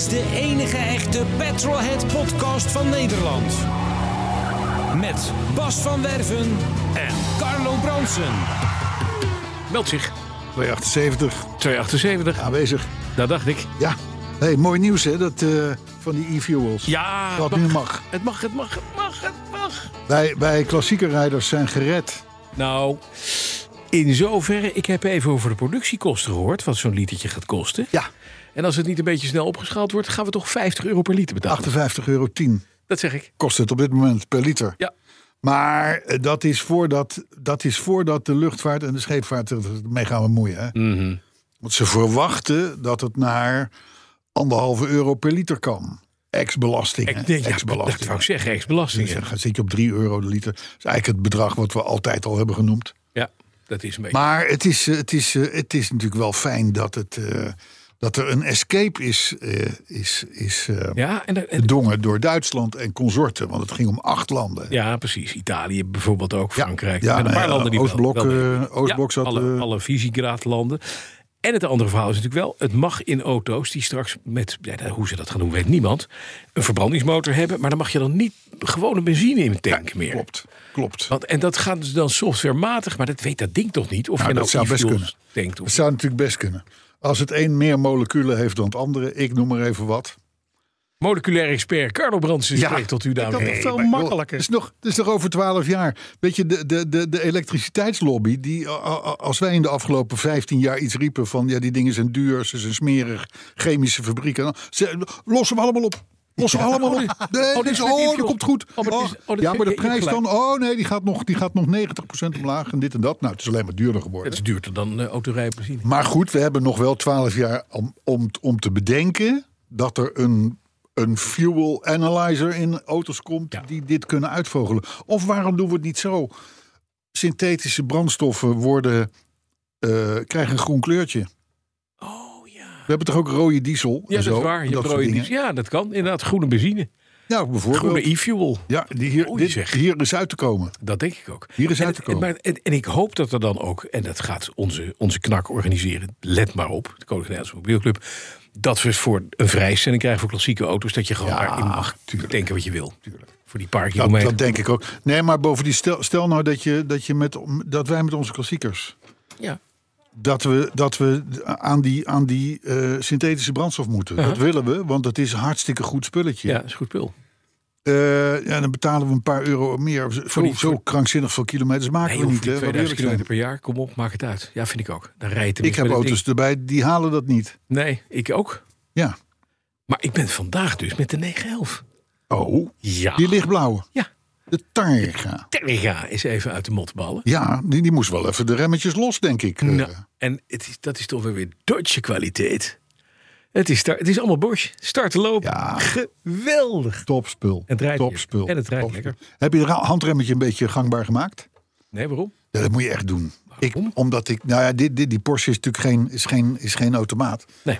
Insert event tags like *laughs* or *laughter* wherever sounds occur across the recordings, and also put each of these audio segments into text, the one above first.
Is de enige echte Petrolhead podcast van Nederland. Met Bas van Werven en Carlo Bronsen. Meld zich. 278 278. aanwezig. Dat dacht ik. Ja. Hey, mooi nieuws hè, dat, eh, van die e-fuels. Ja, Dat het nu mag. Het mag, het mag, het mag, het mag. Wij, wij klassieke rijders zijn gered. Nou, in zoverre, ik heb even over de productiekosten gehoord, wat zo'n litertje gaat kosten. Ja, En als het niet een beetje snel opgeschaald wordt, gaan we toch 50 euro per liter betalen. 58,10 euro Dat zeg ik. kost het op dit moment per liter. Ja. Maar eh, dat is, voordat, dat is voordat de luchtvaart en de scheepvaart ermee gaan bemoeien. Hè? Mhm. Want ze verwachten dat het naar anderhalve euro per liter kan. Ex-belasting. denk, ja, dat Ex-belasting. wou ik zeggen, Dus ex-belastingen. dan zit je op 3 euro de liter. Dat is eigenlijk het bedrag wat we altijd al hebben genoemd. Ja, dat is een beetje. Maar het is, eh, het is, eh, het is natuurlijk wel fijn dat, het, dat er een escape is, eh, is, is eh, ja, en, en- gedongen door Duitsland en consorten. Want het ging om acht landen. ja, precies. Italië bijvoorbeeld ook, Frankrijk. ja, en een paar ja, landen die Oostblok, wel eh, Oostblok ja, zat, alle, eh, alle Visegrad-landen. En het andere verhaal is natuurlijk wel, het mag in auto's die straks met, ja, hoe ze dat gaan doen weet niemand, een verbrandingsmotor hebben. Maar dan mag je dan niet gewone benzine in de tank meer. Klopt, klopt. Want, en dat gaat dus dan softwarematig, maar dat weet dat ding toch niet? Of Nou, je nou dat zou best kunnen. denkt. Het Of, zou natuurlijk best kunnen. Als het een meer moleculen heeft dan het andere, ik noem maar even wat. moleculair expert Carlo Brandsen Ja, spreekt tot u, dames en Dat is veel makkelijker. Het is nog, het is nog over twaalf jaar. Weet je, de, de, de, de elektriciteitslobby, die, als wij in de afgelopen 15 jaar iets riepen van ja, die dingen zijn duur, ze zijn smerig, chemische fabrieken, ze, lossen we allemaal op. We allemaal. Nee, oh, dit dit is oh, dat komt goed. Ja, maar de prijs dan, oh nee, die gaat, nog, die gaat nog 90% omlaag en dit en dat. Nou, het is alleen maar duurder geworden. Het is duurder dan uh, autorijden benzine. Maar goed, we hebben nog wel twaalf jaar om, om, om te bedenken dat er een, een fuel analyzer in auto's komt Ja. die dit kunnen uitvogelen. Of waarom doen we het niet zo? Synthetische brandstoffen worden, eh, krijgen een groen kleurtje. We hebben toch ook rode diesel? Ja, en dat zo, is waar. Je dat rode diesel. Ja, dat kan. Inderdaad, groene benzine. Ja, bijvoorbeeld. Groene e-fuel. ja, die hier, Oei, dit, hier is uit te komen. Dat denk ik ook. Hier is en, uit te en- komen. maar, en, en ik hoop dat er dan ook, en dat gaat onze, onze knak organiseren, let maar op, de Koninklijke Nederlandse Mobielclub, dat we voor een vrijstelling krijgen voor klassieke auto's, dat je gewoon Ja, daarin mag tuurlijk. denken wat je wil. Voor die paar Dat, dat denk ik ook. Nee, maar bovendien, stel, stel nou dat, je, dat, je met, dat wij met onze klassiekers ja. Dat we, dat we aan die, aan die eh, synthetische brandstof moeten. Dat willen we, want het is een hartstikke goed spulletje. ja, dat is goed spul. Eh, ja, dan betalen we een paar euro meer. Voor die- die, zo krankzinnig veel kilometers maken Nee, we niet. Hè, laten we 2000 eerlijk kilometer per jaar, kom op, maak het uit. Ja, vind ik ook. Dan rijdt Ik heb auto's erbij, die halen dat niet. Nee, ik ook. Ja. Maar ik ben vandaag dus met de 911. Oh, Ja. die lichtblauwe. Ja. De Targa. Terga is even uit de mot ballen. Ja, die, die moest wel even de remmetjes los, denk ik. Eh, Nou, en het is, dat is toch weer weer Duitse kwaliteit. Het is, start, het is allemaal Bosch. Starten lopen. Ja. Geweldig. Topspul. En het rijdt Topspul. lekker. En het rijdt Topspul. lekker. Heb je het handremmetje een beetje gangbaar gemaakt? Nee, waarom? Ja, dat moet je echt doen. Ik, Waarom? omdat ik, nou ja, dit, dit, die Porsche is natuurlijk geen, is geen, is geen automaat. Nee.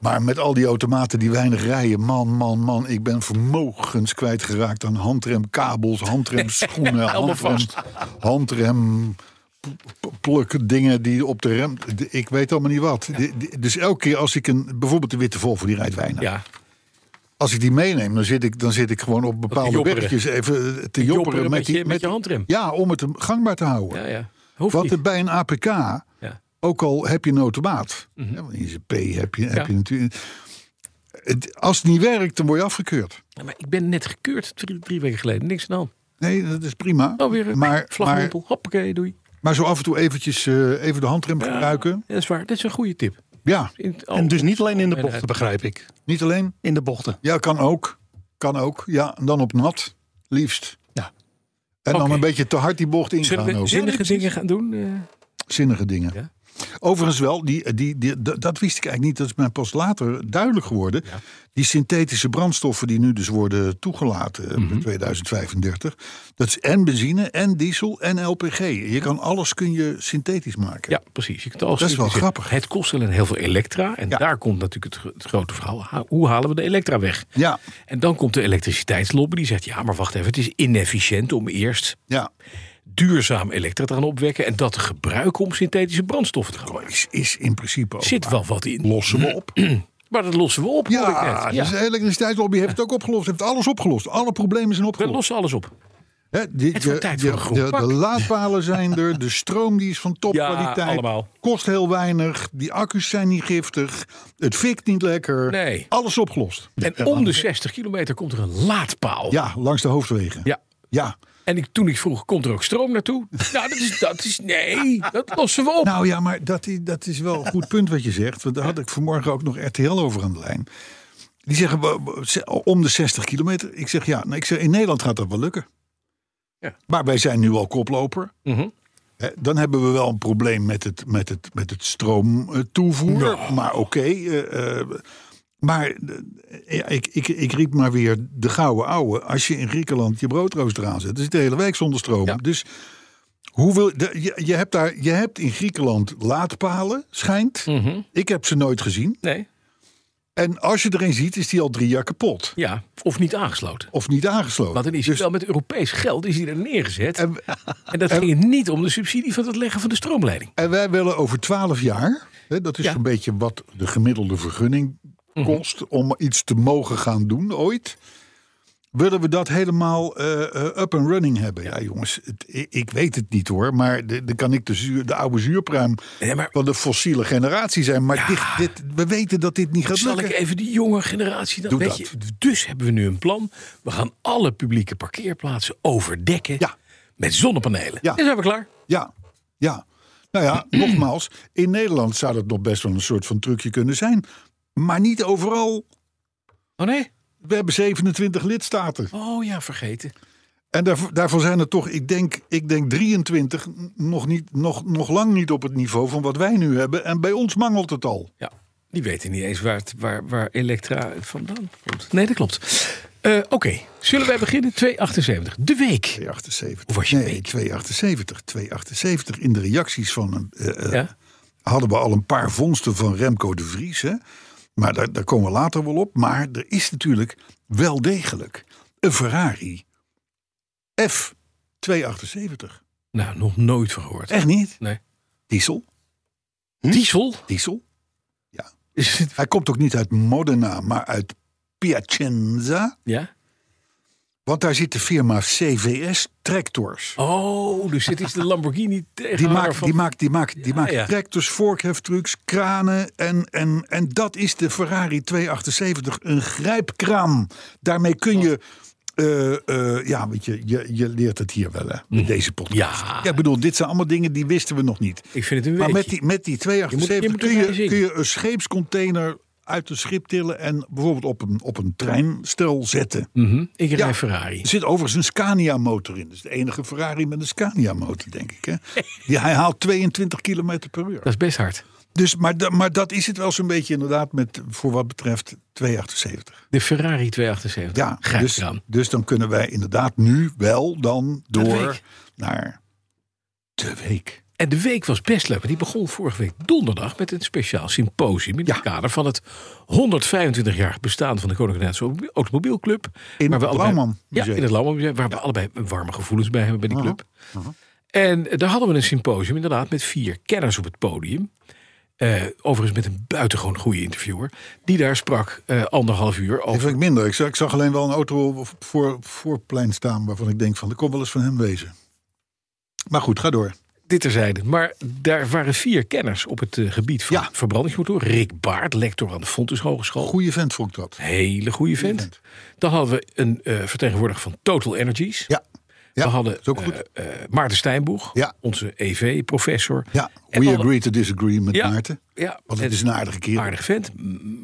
Maar met al die automaten die weinig rijden, man, man, man. Ik ben vermogens kwijtgeraakt aan handremkabels, handremschoenen, handrem, *laughs* handrem p- p- pluk dingen die op de rem. Ik weet allemaal niet wat. Die- die- Dus elke keer als ik een, bijvoorbeeld de witte Volvo, die rijdt weinig. Ja, Als ik die meeneem, dan zit ik, dan zit ik gewoon op bepaalde bergjes even te jopperen, jopperen met je- met je handrem. Ja, om het gangbaar te houden. ja, ja. Hoeft Wat er bij een APK. Ook al heb je een automaat, hè, want in zijn P heb je, heb Ja. je natuurlijk. Het, als het niet werkt, dan word je afgekeurd. Ja, maar ik ben net gekeurd drie, drie weken geleden. Niks hand. Nee, dat is prima. Oh, weer een maar, maar, vlagmantel. Hoppakee, doei. maar zo af en toe eventjes eh, even de handrem gebruiken. Ja, dat is waar. Dat is een goede tip. Ja, En dus niet alleen in de En bochten, begrijp ik. niet alleen. In de bochten. Ja, kan ook. Kan ook. Ja, en dan op nat, liefst. Ja. En dan een beetje te hard die bocht Zullen ingaan we ook. zinnige dingen gaan doen? eh? zinnige dingen. Ja? Overigens wel, die, die, die, dat wist ik eigenlijk niet. Dat is mij pas later duidelijk geworden. Die synthetische brandstoffen die nu dus worden toegelaten Mhm. in 2035. Dat is en benzine, en diesel, en LPG. Je kan alles kun je synthetisch maken. Ja, precies. Je kunt alles Dat is wel grappig. Het kost alleen heel veel elektra. En Ja. daar komt natuurlijk het, het grote verhaal. Ha- Hoe halen we de elektra weg? Ja, En dan komt de elektriciteitslobby die zegt... ja, maar wacht even, het is inefficiënt om eerst ja. Duurzaam elektra te gaan opwekken... en dat te gebruiken om synthetische brandstoffen te gaan maken. Is, is in principe ook Zit wel wat in. Lossen we op. *clears throat* Maar dat lossen we op, hoor ik Ja, net. dus de elektriciteitslobby heeft het ook opgelost. Heeft alles opgelost. Alle problemen zijn We opgelost. lossen alles op. Die- Het wordt de- tijd de- laadpalen zijn er. De stroom die is van *laughs* Ja, topkwaliteit. allemaal. Kost heel weinig. Die accu's zijn niet giftig. Het fikt niet lekker. Nee. Alles opgelost. En om de 60 kilometer komt er een laadpaal. Ja, langs de hoofdwegen. Ja. Ja. En ik, toen ik vroeg, komt er ook stroom naartoe? *laughs* nou, dat is, dat is... Nee, dat lossen we op. Nou ja, maar dat is, dat is wel een goed punt wat je zegt. Want daar had ik vanmorgen ook nog RTL over aan de lijn. Die zeggen om de 60 kilometer. Ik zeg ja, nou, ik zeg, in Nederland gaat dat wel lukken. Ja. Maar wij zijn nu al koploper. Mhm. Dan hebben we wel een probleem met het, met het, met het stroomtoevoer. Maar oké. eh, eh, maar eh, ja, ik, ik, ik riep maar weer de gouden ouwe. Als je in Griekenland je broodrooster aanzet, dan zit de hele week zonder stroom. Ja. Dus hoe wil, de, je, je, hebt daar, je hebt in Griekenland laadpalen, schijnt. Mhm. Ik heb ze nooit gezien. Nee, En als je er een ziet, is die al drie jaar kapot. ja. Of niet aangesloten. Of niet aangesloten. Want dan is hij wel met Europees geld is hij er neergezet. En, en, dat ging niet om de subsidie van het leggen van de stroomleiding. en wij willen over twaalf jaar, hè, dat is Ja. een beetje wat de gemiddelde vergunning kost om iets te mogen gaan doen ooit. Willen we dat helemaal eh, eh, up and running hebben? Ja, jongens, het- ik, weet het niet hoor. Maar dan kan ik de, zuur, de oude zuurpruim Ja, maar- van de fossiele generatie zijn. Maar Ja. dit, dit, we weten dat dit niet gaat Zal lukken. ik even die jonge generatie dan Doe weet dat. je, Dus hebben we nu een plan. We gaan alle publieke parkeerplaatsen overdekken Ja. met zonnepanelen. Ja. En zijn we klaar. Ja, ja. Nou ja, *clears throat* nogmaals, in Nederland zou dat nog best wel een soort van trucje kunnen zijn. Maar niet overal. Oh nee? We hebben 27 lidstaten. Oh ja, vergeten. En daarvoor, daarvan zijn er toch, ik denk, ik denk 23, nog, niet, nog, nog lang niet op het niveau van wat wij nu hebben. En bij ons mangelt het al. Ja, die weten niet eens waar, het, waar, waar Elektra vandaan komt. Nee, dat klopt. Eh, Oké, zullen wij beginnen? 278. De week. 278. Hoe was je nee, week? 278. 278. In de reacties van een, eh, eh, Ja? hadden we al een paar vondsten van Remco de Vries. Hè? Maar daar, daar komen we later wel op. Maar er is natuurlijk wel degelijk een Ferrari F278. Nou, nog nooit van gehoord. Echt niet? Nee. Diesel? Diesel? Diesel? Is het, Hij komt ook niet uit Modena, maar uit Piacenza. ja? Want daar zit de firma CVS Tractors. Oh, dus dit is de Lamborghini Die maakt, van... die maakt, die maakt, die Ja, maakt ja. tractors, vorkheftrucks, kranen. En, en, en dat is de Ferrari 278. Een grijpkraan. Daarmee kun je. eh, eh, ja, weet je, je, je leert het hier wel hè, met deze podcast. Ja. ik bedoel, dit zijn allemaal dingen die wisten we nog niet. Ik vind het een Maar met die, met die 278 Je moet- je kun, je, kun je een scheepscontainer uit de schip tillen en bijvoorbeeld op een, op een treinstel zetten. Mhm, Ik rij Ja. Ferrari. Er zit overigens een Scania-motor in. Dat is de enige Ferrari met een Scania-motor, denk ik. Hè? Die, hij haalt 22 km per uur. Dat is best hard. Dus, maar, maar dat is het wel zo'n beetje inderdaad met, voor wat betreft 278. De Ferrari 278. Ja, dus, eraan. dus dan kunnen wij inderdaad nu wel dan door naar de week. En de week was best leuk. Want die begon vorige week donderdag met een speciaal symposium. In Ja. het kader van het 125-jarig bestaan van de Koninklijke Nederlandse Automobielclub. In het Lauwman Ja, in het Lauwman Museum. Waar we allebei warme gevoelens bij hebben bij die Aha, club. En daar hadden we een symposium inderdaad met vier kenners op het podium. Eh, overigens met een buitengewoon goede interviewer. Die daar sprak eh, anderhalf uur Dat over vind ik minder. Ik zag, ik zag alleen wel een auto voor, voor het plein staan waarvan ik denk van, dat kon wel eens van hem wezen. Maar goed, ga door. Dit terzijde. Maar daar waren vier kenners op het eh, gebied van Ja. verbrandingsmotor. Rick Baart, lector aan de Fontes Hogeschool. Goeie vent vond ik dat. Hele goede vent. vent. Dan hadden we een eh, vertegenwoordiger van Total Energies. Ja, ja we hadden is ook goed. eh, eh, Maarten Stijnboeg, Ja. onze EV-professor. Ja, We alle- agree to disagree met Ja. Maarten. Ja, Want het is een aardige kerel. aardig vent,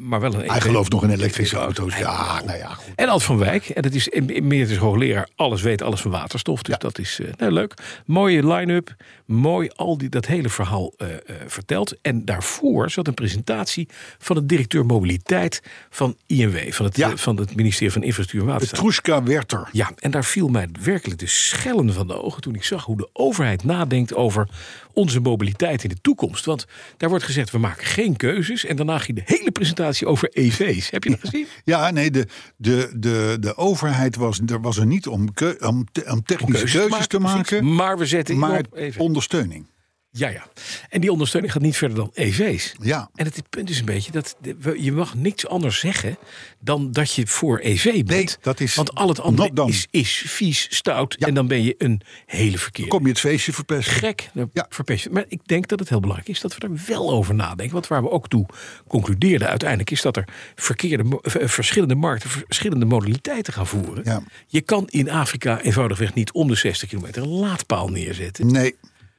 maar wel een Hij gelooft nog in elektrische auto's. Ja, nou ja, goed. En Ad van Wijk, en dat is meer is hoogleraar, alles weet, alles van waterstof. Dus Ja. dat is eh, nou, leuk. Mooie line-up, mooi al die, dat hele verhaal eh, eh, verteld. En daarvoor zat een presentatie van de directeur mobiliteit van INW, van het, Ja. van het ministerie van Infrastructuur en Waterstaat. Petrushka Werther. Ja, en daar viel mij werkelijk de schellen van de ogen toen ik zag hoe de overheid nadenkt over onze mobiliteit in de toekomst. Want daar wordt gezegd, we maken geen keuzes. En daarna ging de hele presentatie over EV's. Heb je dat gezien? *laughs* Ja, nee, de, de, de, de overheid was er, was er niet om, keu- om, om technische keuzes, te maken, precies. Maar we zetten maar op ondersteuning. Ja, ja. En die ondersteuning gaat niet verder dan EV's. Ja. En het punt is een beetje dat je mag niks anders zeggen dan dat je voor EV bent. Nee, dat is Want al het andere is, is vies, stout. En dan ben je een hele verkeerde. Kom je het feestje verpesten? Gek, dan Ja. verpest je. Maar ik denk dat het heel belangrijk is dat we er wel over nadenken. Want waar we ook toe concludeerden uiteindelijk is dat er verkeerde, eh, verschillende markten, verschillende modaliteiten gaan voeren. Ja. Je kan in Afrika eenvoudigweg niet om de 60 kilometer een laadpaal neerzetten. Nee,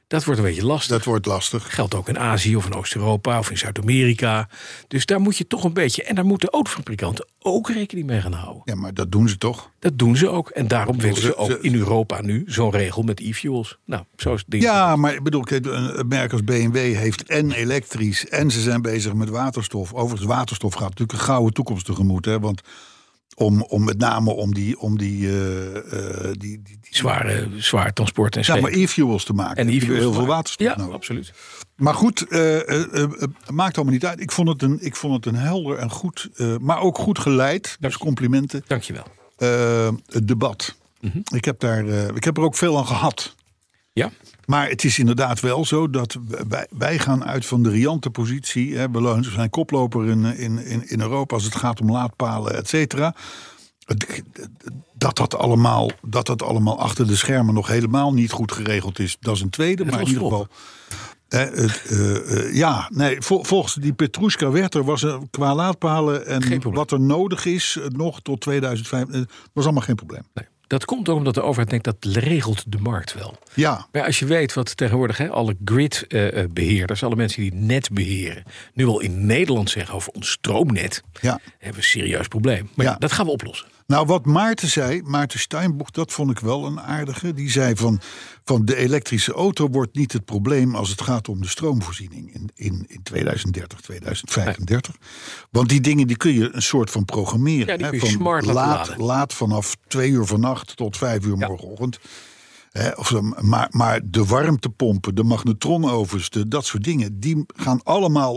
Dat wordt een beetje lastig. dat wordt lastig. geldt ook in Azië of in Oost-Europa of in Zuid-Amerika. Dus daar moet je toch een beetje. En daar moeten autofabrikanten ook rekening mee gaan houden. Ja, maar dat doen ze toch? Dat doen ze ook. En daarom willen ze- ze ook in Europa nu zo'n regel met e-fuels. Nou, zo is het ding. Ja, maar ik bedoel, een merk als BMW heeft en elektrisch en ze zijn bezig met waterstof. Overigens, waterstof gaat natuurlijk een gouden toekomst tegemoet. Hè, want om, om met name om die, om die, eh, eh, die, die, die Zware, zwaar transport en ja, scheep. maar e-fuels te maken. en e-fuels heel veel waterstof Ja, nodig. absoluut. Maar goed, eh, maakt allemaal niet uit. Ik vond het een, ik vond het een helder en goed, maar ook goed geleid. Dus complimenten. Dankjewel. het debat. Mhm. ik, heb daar, ik heb er ook veel aan gehad. Ja, Maar het is inderdaad wel zo dat wij, wij gaan uit van de riante positie. Hè, we zijn koploper in, in, in, in Europa als het gaat om laadpalen, et cetera. Dat dat, allemaal, dat dat allemaal achter de schermen nog helemaal niet goed geregeld is, dat is een tweede. Maar in ieder geval. hè, het, eh, eh, ja, nee, vol- volgens die Petrushka Werther was er qua laadpalen en wat er nodig is eh, nog tot 2005, eh, was allemaal geen probleem. nee. Dat komt ook omdat de overheid denkt dat regelt de markt wel. Ja, Maar als je weet wat tegenwoordig hè, alle grid-beheerders, alle mensen die net beheren, nu al in Nederland zeggen over ons stroomnet, ja. hebben we een serieus probleem. Maar Ja. dat gaan we oplossen. Nou, wat Maarten zei, Maarten Steinboeg, dat vond ik wel een aardige. Die zei van, van de elektrische auto wordt niet het probleem als het gaat om de stroomvoorziening in, in, in 2030, 2035. Want die dingen die kun je een soort van programmeren. Ja, die hè, kun je van smart laat, laat vanaf twee uur vannacht tot vijf uur Ja. morgenochtend. Hè, of, maar, maar de warmtepompen, de magnetronovens, de, dat soort dingen, die gaan allemaal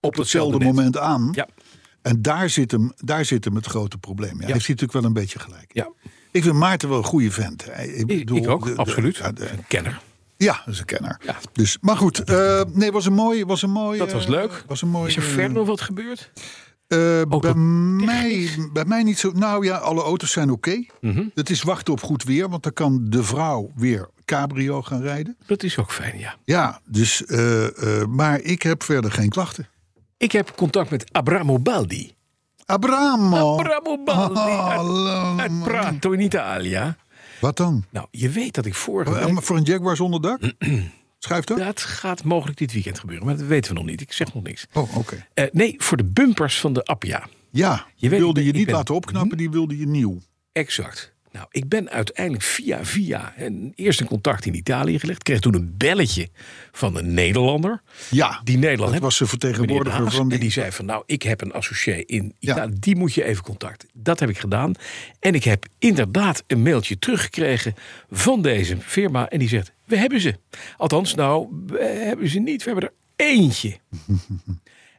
op, hetzelfde hetzelfde moment aan. Ja, En daar zit hem, daar zit hem het grote probleem. Ja, Heeft hij natuurlijk wel een beetje gelijk. ja. Ik vind Maarten wel een goede vent. Ik, bedoel, ik ook, de- de- absoluut. ja, de- een kenner. ja, dat is een kenner. Ja. Dus, maar goed, eh, nee, was een mooi, was een mooi. Dat was eh, leuk. Was een mooi. Is er verder nog wat gebeurd? eh, bij, mij, bij mij niet zo. Nou ja, alle auto's zijn oké. Mhm. Het is wachten op goed weer, want dan kan de vrouw weer cabrio gaan rijden. Dat is ook fijn, ja. Ja, dus, maar ik heb verder geen klachten. Ik heb contact met Abramo Baldi. Abramo. Abramo Baldi uit, *laughs* Hallo. uit Prato in Italië. Wat dan? Nou, je weet dat ik vorige Eh, week... Voor een Jaguar zonder dak? *clears throat* Schuift dat? Dat gaat mogelijk dit weekend gebeuren, maar dat weten we nog niet. Ik zeg nog niks. Oh, oké. Eh, nee, voor de bumpers van de Appia. Ja, Je weet, wilde ben- je niet ben- laten opknappen, die wilde je nieuw. Exact. Nou, ik ben uiteindelijk via via een, eerst een contact in Italië gelegd. Kreeg toen een belletje van een Nederlander. Ja, Die Nederlander dat was de vertegenwoordiger Haas, van En die... die zei van nou, ik heb een associé in Ja. Italië. Die moet je even contacten. Dat heb ik gedaan. En ik heb inderdaad een mailtje teruggekregen van deze firma. En die zegt, we hebben ze. Althans, nou, we hebben ze niet. We hebben er eentje. *laughs*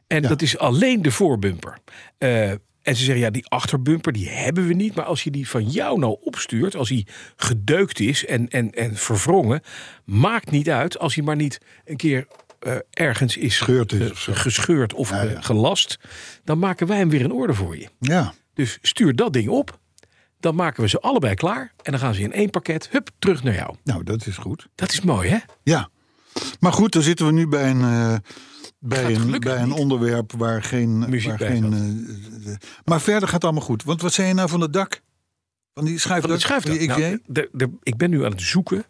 En dat is alleen de voorbumper. Eh, en ze zeggen, ja, die achterbumper, die hebben we niet. Maar als je die van jou nou opstuurt, als hij gedeukt is en, en, en verwrongen... maakt niet uit als hij maar niet een keer eh, ergens is Gescheurd is of gescheurd of Ja, ge- ja. gelast. Dan maken wij hem weer in orde voor je. Ja, Dus stuur dat ding op. Dan maken we ze allebei klaar. En dan gaan ze in één pakket, hup, terug naar jou. nou, dat is goed. Dat is mooi, hè? Ja, maar goed, dan zitten we nu bij een, eh, bij een, bij een onderwerp waar geen... Muziek waar bij geen zat. eh, eh, maar verder gaat het allemaal goed. Want wat zei je nou van het dak? Van die Van. Van die? Nou, de- de- ik ben nu aan het zoeken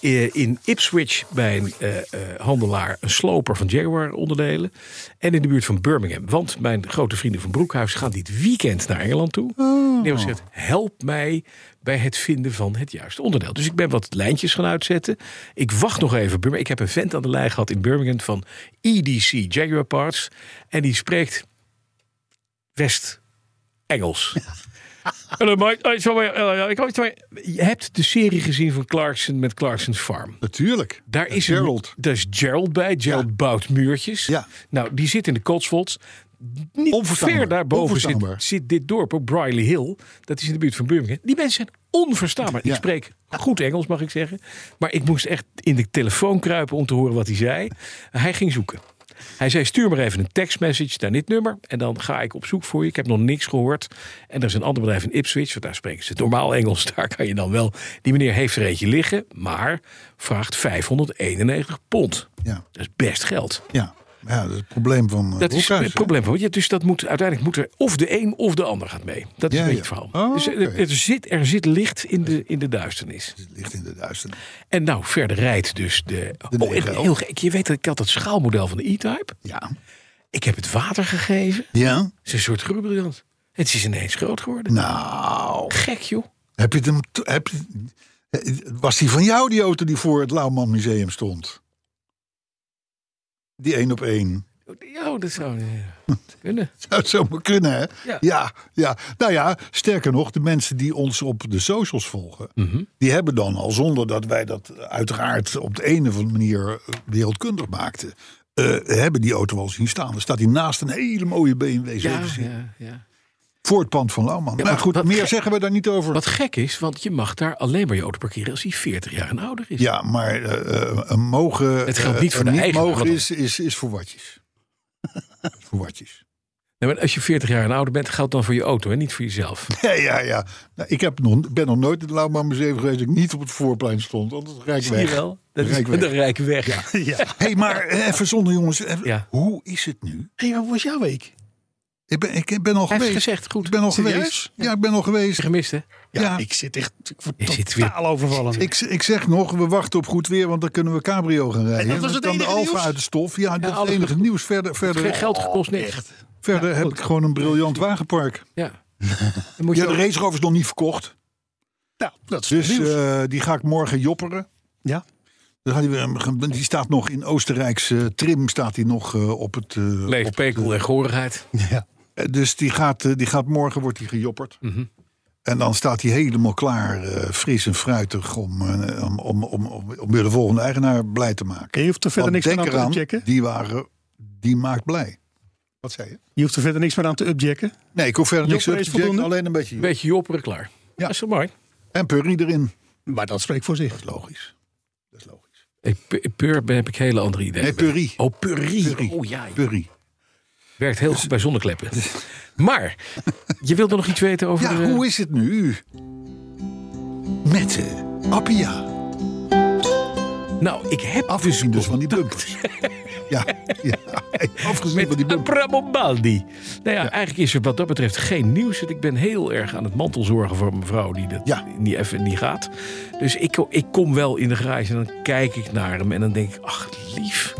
eh, in Ipswich bij een eh, eh, handelaar, een sloper van Jaguar onderdelen. En in de buurt van Birmingham. Want mijn grote vrienden van Broekhuis gaan dit weekend naar Engeland toe. Oh. Hebben gezegd, help mij bij het vinden van het juiste onderdeel. Dus ik ben wat lijntjes gaan uitzetten. Ik wacht nog even. Ik heb een vent aan de lijn gehad in Birmingham van EDC Jaguar Parts. En die spreekt West-Engels. Ja, *laughs* ik hoor- sorry. Je hebt de serie gezien van Clarkson met Clarkson's Farm. Natuurlijk. Daar is Gerald. Een, daar is Gerald bij. Gerald bouwt muurtjes. Ja. Nou, die zit in de Cotswolds. Niet Onverstaanbaar. ver daarboven zit, dit dorp, ook Briley Hill. Dat is in de buurt van Birmingham. Die mensen zijn onverstaanbaar. Ik Ja. spreek goed Engels, mag ik zeggen. Maar ik moest echt in de telefoon kruipen om te horen wat hij zei. Hij ging zoeken. Hij zei, stuur maar even een tekstmessage naar dit nummer. En dan ga ik op zoek voor je. Ik heb nog niks gehoord. En er is een ander bedrijf in Ipswich. Want daar spreken ze normaal Engels. *laughs* Daar kan je dan wel... Die meneer heeft er eentje liggen. Maar vraagt 591 pond. Ja. Dat is best geld. Ja. Ja, dat is het probleem van eh, Dat is het probleem. van- Ja, dus dat moet, uiteindelijk moet er of de een of de ander gaat mee. Dat is Ja, een beetje ja. het verhaal. Oh, dus er, er zit, er zit licht in de, in de duisternis. Ligt in de duisternis. En nou, verder rijdt dus de... De oh, en 9L. heel gek. Je weet dat ik had het schaalmodel van de E-Type. Ja. Ik heb het water gegeven. Ja? Het is een soort groeibriljant. Het is ineens groot geworden. Nou, Gek joh. heb je het hem... Heb je, eh, was die van jou, die auto die voor het Lauwman Museum stond? Die één op één. Ja, dat zou eh, *laughs* kunnen. *laughs* Zou het zo maar kunnen, hè? Ja. ja, ja. Nou ja, sterker nog, de mensen die ons op de socials volgen... Mhm. die hebben dan al, zonder dat wij dat uiteraard op de een of andere manier eh, wereldkundig maakten... eh, hebben die auto al zien staan. Er staat hier naast een hele mooie BMW 7 Ja, ja, ja. Voor het pand van Lauwman. Ja, maar wat- goed, meer zeggen we daar niet over. Wat gek is, want je mag daar alleen maar je auto parkeren als hij 40 jaar en ouder is. Ja, maar eh, eh, mogen. Het geldt eh, niet voor de eigenaar, mogen want- is, is, is voor watjes. *laughs* voor watjes. Nee, maar als je 40 jaar en ouder bent, geldt dan voor je auto en niet voor jezelf. *laughs* Ja, ja, ja. Nou, ik heb nog, ben nog nooit in het Lauwman Museum geweest dat ik niet op het voorplein stond. Want het rijdt Zie weg. wel? Dat is Rijk weg. *laughs* de rijk weg. Ja. hey, maar even zonder jongens. even- Ja. Hoe is het nu? Hé, wat was jouw week? Ik ben, ik ben al geweest. gezegd, goed. Ik ben al Serieus? geweest. Ja, ik ben al geweest. gemist, hè? Ja, Ja. ik zit echt ik word Je zit weer- totaal overvallen. Ik, ik zeg nog, we wachten op goed weer, want dan kunnen we cabrio gaan rijden. dat was Dan het kan de enige Alfa nieuws? uit de stof. Ja, dat is het enige goed. nieuws. Verder, verder, Geen geld gekost, niks. verder heb ik gewoon een briljant wagenpark. Ja. *laughs* Dan moet je Ja, de ook- Range Rover is nog niet verkocht. Nou, dat is Dus nieuws. eh, die ga ik morgen jopperen. ja. Dan gaat hij weer- Die staat nog in Oostenrijkse trim staat hij nog eh, op het... eh, Leeg op- pekel en gorigheid. ja. Eh, dus die gaat, eh, die gaat morgen wordt die gejopperd. Mhm. En dan staat hij helemaal klaar, eh, fris en fruitig... Om, om, om, om, om, om weer de volgende eigenaar blij te maken. En je hoeft er verder Want niks meer aan te upjacken. die wagen, die maakt blij. Wat zei je? Je hoeft er verder niks meer aan te upjacken. Nee, ik hoef verder niks up is te jacken, voldoende? alleen een beetje... Een beetje jopperen, klaar. Ja. Dat is toch mooi? En Purry erin. Maar dat spreekt voor zich. Dat is logisch. Dat is logisch. Ik, pu- pur ben- heb ik hele andere ideeën. Nee, Purry. Oh, purrie. Purrie. Oh ja, Purry. Werkt heel goed bij zonnekleppen. Maar, je wilde nog iets weten over Ja, de... hoe is het nu? Met Appia. Nou, ik heb Afgezien dus dus van die bumpers. *laughs* ja, ja, afgezien van die. Abramobaldi. Nou ja, eigenlijk is er wat dat betreft geen nieuws. Ik ben heel erg aan het mantelzorgen voor mijn vrouw die dat Ja. niet even niet gaat. Dus ik, ik kom wel in de garage en dan kijk ik naar hem en dan denk ik, ach lief.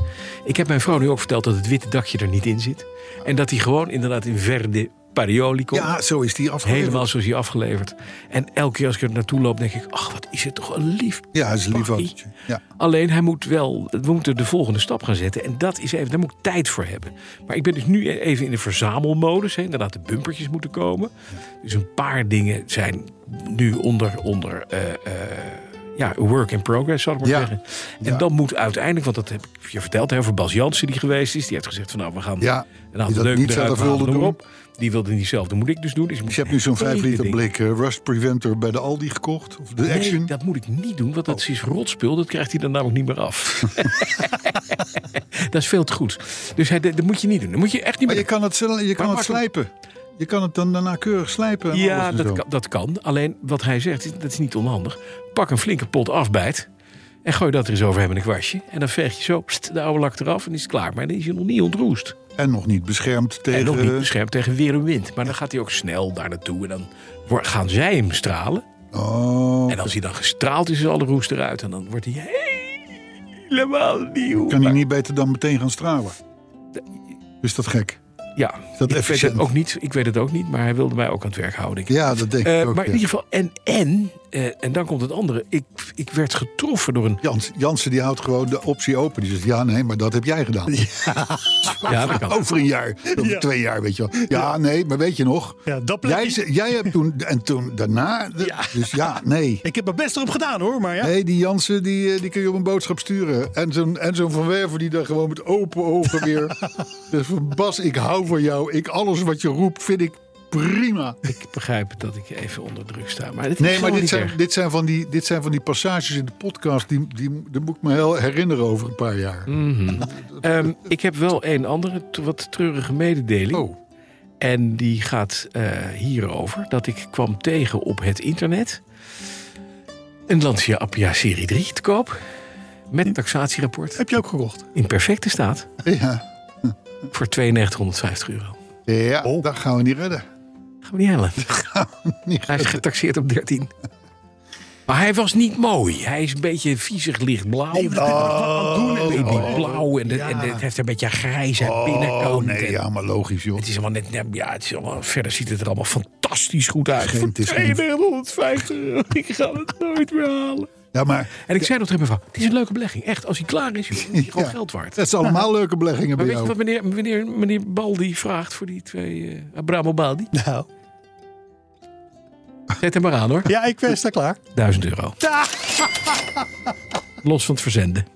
Ik heb mijn vrouw nu ook verteld dat het witte dakje er niet in zit. En dat hij gewoon inderdaad in verde parioli komt. Ja, zo is die afgeleverd. Helemaal zoals hij afgeleverd. En elke keer als ik er naartoe loop, denk ik: ach, wat is het toch een lief. Ja, hij is een lief autootje. Ja. Alleen hij moet wel, we moeten de volgende stap gaan zetten. En dat is even, daar moet ik tijd voor hebben. Maar ik ben dus nu even in de verzamelmodus. Hè. Inderdaad, de bumpertjes moeten komen. Dus een paar dingen zijn nu onder, onder eh, eh, ja, work in progress, zal ik maar Ja. zeggen. En Ja. dan moet uiteindelijk, want dat heb ik je verteld, hè, over Bas Jansen die geweest is. Die heeft gezegd van nou, we gaan Ja, een die aantal leuke niet noem doen. op. Die wilde niet zelf, dat moet ik dus doen. Dus, Dus je hebt nu zo'n 5 hele liter blik eh, Rust Preventer bij de Aldi gekocht. Of de Nee, Action. dat moet ik niet doen, want dat is rotspul. Dat krijgt hij dan namelijk niet meer af. *laughs* dat is veel te goed. Dus hij, dat, dat moet je niet doen. Dat moet je echt niet Maar meer je kan het, je kan het slijpen. Je kan het dan daarna keurig slijpen. en Ja, alles en dat kan, dat kan. Alleen wat hij zegt, dat is niet onhandig. Pak een flinke pot afbijt. En gooi dat er eens overheen met een kwastje. En dan veeg je zo pst, de oude lak eraf en is het klaar. Maar dan is hij nog niet ontroest. En nog niet beschermd tegen... En nog niet beschermd tegen weer en wind. Maar dan gaat hij ook snel daar naartoe. En dan gaan zij hem stralen. Oh, En als hij dan gestraald is, is alle roest eruit. En dan wordt hij helemaal nieuw. kan hij niet beter dan meteen gaan stralen? Is dat gek? Ja, dat ik, weet het ook niet, ik weet het ook niet. Maar hij wilde mij ook aan het werk houden. denk ik. Ja, dat denk Eh, ik ook. maar ja. in ieder geval, en, en, eh, en dan komt het andere. Ik, ik werd getroffen door een... Jans, Jansen die houdt gewoon de optie open. Die zegt, ja, nee, maar dat heb jij gedaan. Ja, *laughs* dat kan. Over een jaar, over Ja. twee jaar, weet je wel. Ja, nee, maar weet je nog? Ja, dat Jij, jij hebt toen, en toen daarna, de- dus ja, nee. Ik heb mijn best erop gedaan hoor, maar ja. Nee, die Jansen, die, eh, die kun je op een boodschap sturen. En zo'n en zo'n Van Werven die daar gewoon met open ogen weer... *laughs* dus Bas, ik hou van jou. Ik, alles wat je roept, vind ik prima. Ik begrijp dat ik even onder druk sta. Maar dit is Nee, maar dit niet zijn, erg. dit, zijn van die, dit zijn van die passages in de podcast... die, die, die moet ik me heel herinneren over een paar jaar. Ehm, ik heb wel een andere wat treurige mededeling. Oh, En die gaat eh, hierover. Dat ik kwam tegen op het internet. Een Lancia Appia Serie 3 te koop. Met taxatierapport. Heb je ook gekocht? In perfecte staat. ja. Voor 9250 euro. Ja, Oh. dat gaan we niet redden. Gaan we niet. *laughs* Niet Hij is getaxeerd op 13. Maar hij was niet mooi. Hij is een beetje viezig lichtblauw. Oh, Babyblauw. En, de- en de- het heeft een beetje een grijze binnenkant. Oh, nee, En ja, maar logisch, joh. Het is allemaal net, ja, het is allemaal, verder ziet het er allemaal fantastisch goed uit. Geen- Voor is geen- 250 euro. Ik ga het nooit meer halen. Ja, maar En ik zei nog tegen mijn vrouw, het is een leuke belegging. Echt, als hij klaar is, joh, is hij *laughs* gewoon geld waard. het zijn allemaal *laughs* leuke beleggingen Maar bij weet je jou. wat meneer, meneer, meneer Baldi vraagt voor die twee... eh Abramo Baldi? Nou. Zet hem maar aan hoor. Ja, ik ben sta klaar. 1000 euro. *laughs* Los van het verzenden.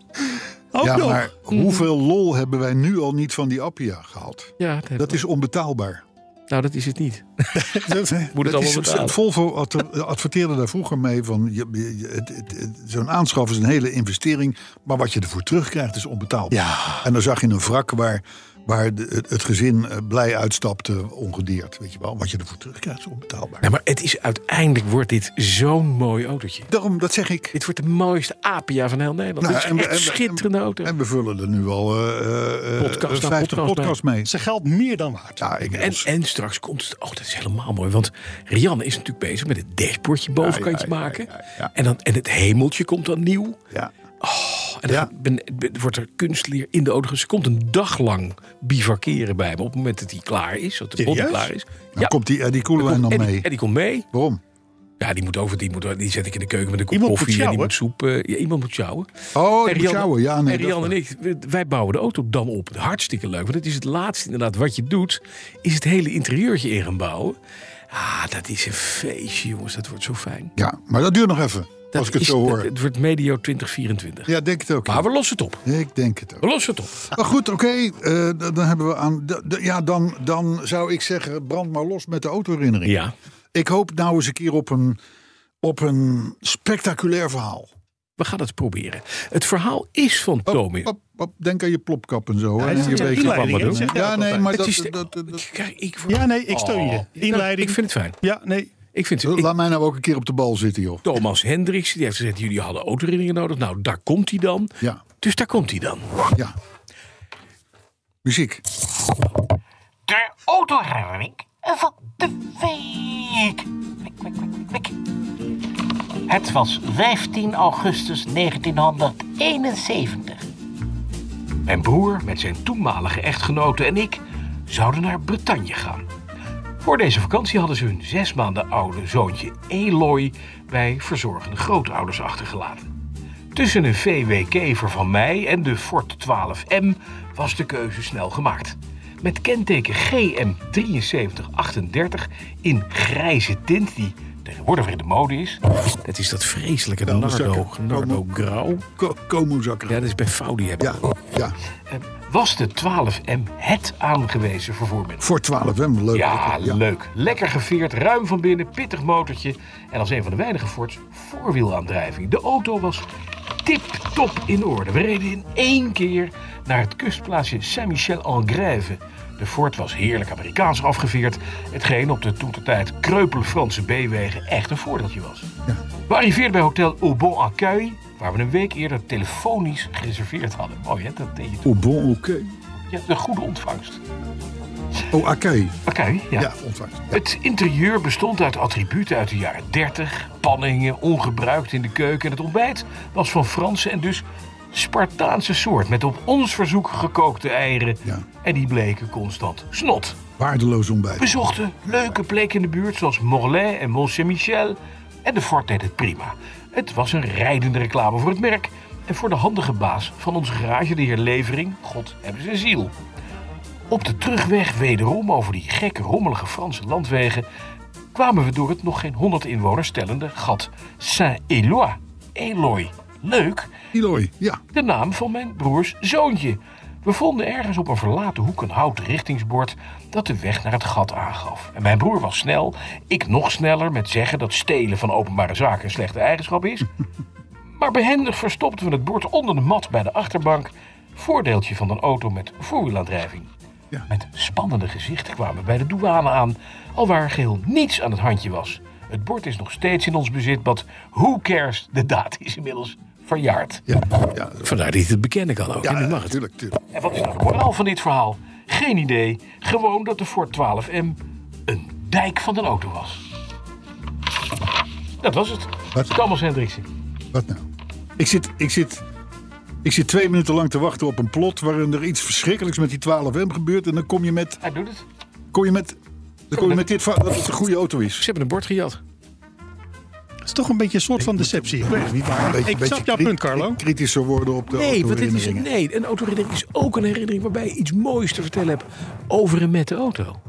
Ook Ja, nog. maar hoeveel lol hebben wij nu al niet van die Appia gehad? Ja, dat, Dat is onbetaalbaar. Nou dat is het niet. *laughs* Moet het allemaal is, betalen. Volvo adver- adverteerde daar vroeger mee van... zo'n aanschaf is een hele investering... maar wat je ervoor terugkrijgt is onbetaalbaar. Ja. En dan zag je een wrak waar, waar de- het, het gezin eh, blij uitstapte ongedeerd. Weet je wel, wat je ervoor terugkrijgt is onbetaalbaar. Nou, maar het is uiteindelijk wordt dit zo'n mooi autootje. Daarom, dat zeg ik. Dit wordt de mooiste Apia van heel Nederland. Nou, dit is en echt schitterende auto. En we vullen er nu al eh eh, Podcast na 50 podcast podcasts mee. Ze geldt meer dan waard. Ja, En, en straks komt het. Oh, dat is helemaal mooi. Want Rianne is natuurlijk bezig met het dashboardje bovenkantje ja, ja, maken. ja, ja. En, dan, en het hemeltje komt dan nieuw. ja. En dan Ja. ben, ben- wordt er kunstleer in de auto. Ze komt een dag lang bivakeren bij me. Op het moment dat hij klaar is. Dat de Serieus? klaar is. Dan komt die Eddie Koelewijn nog en, die, mee. en die komt mee. Waarom? Ja, die moet over. Die, moet, die zet ik in de keuken met een kop Iemand koffie. En die moet soep. eh, ja, iemand moet sjouwen. Oh, En moet sjouwen. Ja, nee, en Rian en ik, wij bouwen de auto dan op. Hartstikke leuk. Want het is het laatste inderdaad wat je doet. Is het hele interieurtje in gaan bouwen. Ah, dat is een feestje, jongens. Dat wordt zo fijn. Ja, maar dat duurt nog even. Dat als ik het is- zo dat- hoor. het wordt medio 2024. Ja, denk het ook. Maar we lossen het op. Ik denk het ook. We lossen het op. Maar goed, oké. eh, dan dan hebben we aan. Ja, dan, dan zou ik zeggen: brand maar los met de autoherinnering. Ja. Ik hoop nou eens een keer op een, op een spectaculair verhaal. We gaan het proberen. Het verhaal is van Tommy. op, op, denk aan je plopkap en zo. en is je een beetje inleiding, wat we hè? doen. Ja, nee, maar dat, is dat, de- dat- dat- Kijk, ik, Ja, nee, ik steun je. Oh, Inleiding. Ik vind het fijn. Ja, nee. Ik vind het, ik- Laat mij nou ook een keer op de bal zitten, joh. Thomas Hendricks die heeft gezegd: jullie hadden autoherinneringen nodig. Nou, daar komt hij dan. Ja, Dus daar komt hij dan. ja. Muziek. De autoherinnering van de week. Wik, wik, wik. Het was 15 augustus 1971. Mijn broer met zijn toenmalige echtgenote en ik zouden naar Bretagne gaan. Voor deze vakantie hadden ze hun zes maanden oude zoontje Eloy bij verzorgende grootouders achtergelaten. Tussen een VW Kever van mij en de Ford 12M was de keuze snel gemaakt. Met kenteken GM7338 in grijze tint die tegenwoordig weer in de mode is. Dat is dat vreselijke Nou, Nardo. Nardo Grauw. Ko Komozakker. Ja, dat is bij Faudi hebben. Ja, ja. Eh, was de 12M het aangewezen vervoermiddel. Voor 12, hè? Leuk. Ja, leuk. Lekker geveerd, ruim van binnen, pittig motortje. En als een van de weinige Fords voorwielaandrijving. De auto was tip-top in orde. We reden in één keer naar het kustplaatsje Saint-Michel-en-Grève. De Ford was heerlijk Amerikaans afgeveerd. Hetgeen op de toentertijd kreupele Franse B-wegen echt een voordeeltje was. We arriveerden bij hotel Au Bon Accueil waar we een week eerder telefonisch gereserveerd hadden. Mooi hè, dat deed je toen. Oh bon, oké. Ja, een goede ontvangst. Oh, oké. Oké, ja. Ja, ontvangst. Ja. Het interieur bestond uit attributen uit de jaren 30. Panningen, ongebruikt in de keuken. En het ontbijt was van Franse en dus Spartaanse soort. Met op ons verzoek gekookte eieren. Ja. En die bleken constant snot. Waardeloos ontbijt. We zochten leuke plekken in de buurt zoals Morlaix en Mont Saint-Michel. En de Fort deed het prima. Het was een rijdende reclame voor het merk. En voor de handige baas van onze garage, de heer Levering. God hebben zijn ziel. Op de terugweg wederom over die gekke rommelige Franse landwegen... kwamen we door het nog geen 100 inwoners tellende gat Saint-Éloi. Eloy. Leuk, Eloy, ja. de naam van mijn broers zoontje. We vonden ergens op een verlaten hoek een houten richtingsbord dat de weg naar het gat aangaf. En mijn broer was snel, ik nog sneller met zeggen dat stelen van openbare zaken een slechte eigenschap is. *laughs* Maar behendig verstopten we het bord onder de mat bij de achterbank. Voordeeltje van een auto met voorwielaandrijving. Ja. Met spannende gezichten kwamen we bij de douane aan, alwaar geheel niets aan het handje was. Het bord is nog steeds in ons bezit, but who cares? De daad is inmiddels verjaard. Ja, ja, Vandaar dat hij het bekennen kan ook. ja, en mag het. tuurlijk, tuurlijk. En wat is nou de moraal van dit verhaal? Geen idee. Gewoon dat de Ford 12M een dijk van een auto was. Dat was het. Wat? Thomas Hendriksen. Wat nou? Ik zit, ik, zit, ik zit twee minuten lang te wachten op een plot waarin er iets verschrikkelijks met die 12M gebeurt. En dan kom je met, Hij doet het. kom je met, dan kom je met dit verhaal dat het een goede auto is. Ze hebben een bord gejat. Het is toch een beetje een soort van deceptie. Ik weet het niet, maar Een beetje- ik snap jouw punt, Carlo. Kritischer worden op de Nee, want dit is, nee, een autoherinnering is ook een herinnering waarbij je iets moois te vertellen hebt over en met de auto.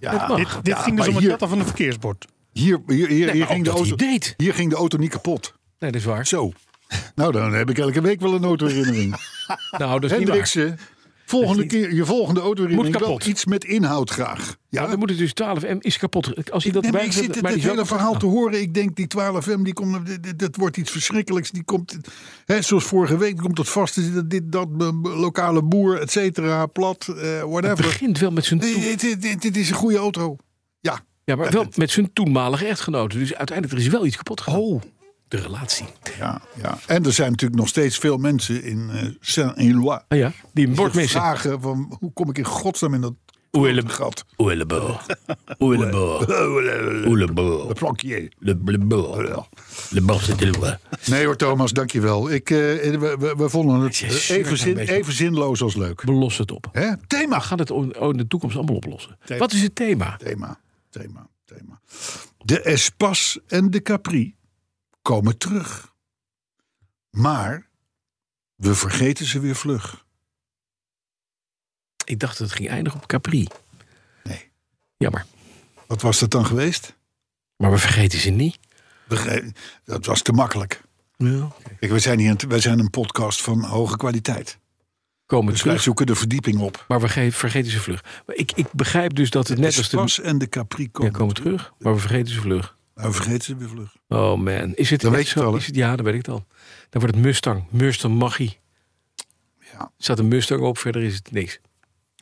Ja. Dit, dit Ja, ging dus om het jatten van een verkeersbord. Hier, hier, hier, ging de auto, deed. hier ging de auto niet kapot. Nee, dat is waar. Zo. *laughs* Nou, dan heb ik elke week wel een autoherinnering. *laughs* Nou, dat is niet waar. Volgende Dat keer, je volgende autoherinnering Moet wel kapot. iets met inhoud graag. Ja, dan moet het dus 12M is kapot. Als hij dat Nee, maar ik zit het, het hele verhaal te horen. Ik denk die 12M, die komt, dit wordt iets verschrikkelijks. Die komt, hè, zoals vorige week, die komt tot vast te zitten. Dit, dat, lokale boer, et cetera, plat, eh, Het whatever. begint wel met zijn Dit, is een goede auto. Ja, ja, maar wel met zijn toenmalige echtgenote. Dus uiteindelijk er is wel iets kapot gegaan. Oh, De relatie. ja, ja. En er zijn natuurlijk nog steeds veel mensen in eh Saint-Éloi. Ah ja, die vragen van, hoe kom ik in godsnaam in dat gat? Oelebo. Oelebo. Oelebo. *laughs* De plankje. Le blebo. Le borste de loie. Nee hoor Thomas, dankjewel. Ik, eh, we, we, we vonden het eh, even, zin, even zinloos als leuk. Belos het op. Hè? Thema. We gaan het in de toekomst allemaal oplossen. Wat is het thema? Thema, thema, thema. De Espas en de Capri komen terug. Maar we vergeten ze weer vlug. Ik dacht dat het ging eindigen op Capri. Nee. Jammer. Wat was dat dan geweest? Maar we vergeten ze niet. We Dat was te makkelijk. Ja. Kijk, wij, zijn hier een, wij zijn een podcast van hoge kwaliteit. Komen Dus wij zoeken de verdieping op. maar we ge- vergeten ze vlug. Maar ik, ik begrijp dus dat het net als de... En de Capri Ja, komen, komen terug, maar we vergeten ze vlug. Maar we vergeten ze weer vlug. Oh man, is het Dan weet je het al? Is het, ja, dan weet ik het al. Dan wordt het Mustang. Mustang Maggie. Ja. Staat een Mustang op, verder is het niks.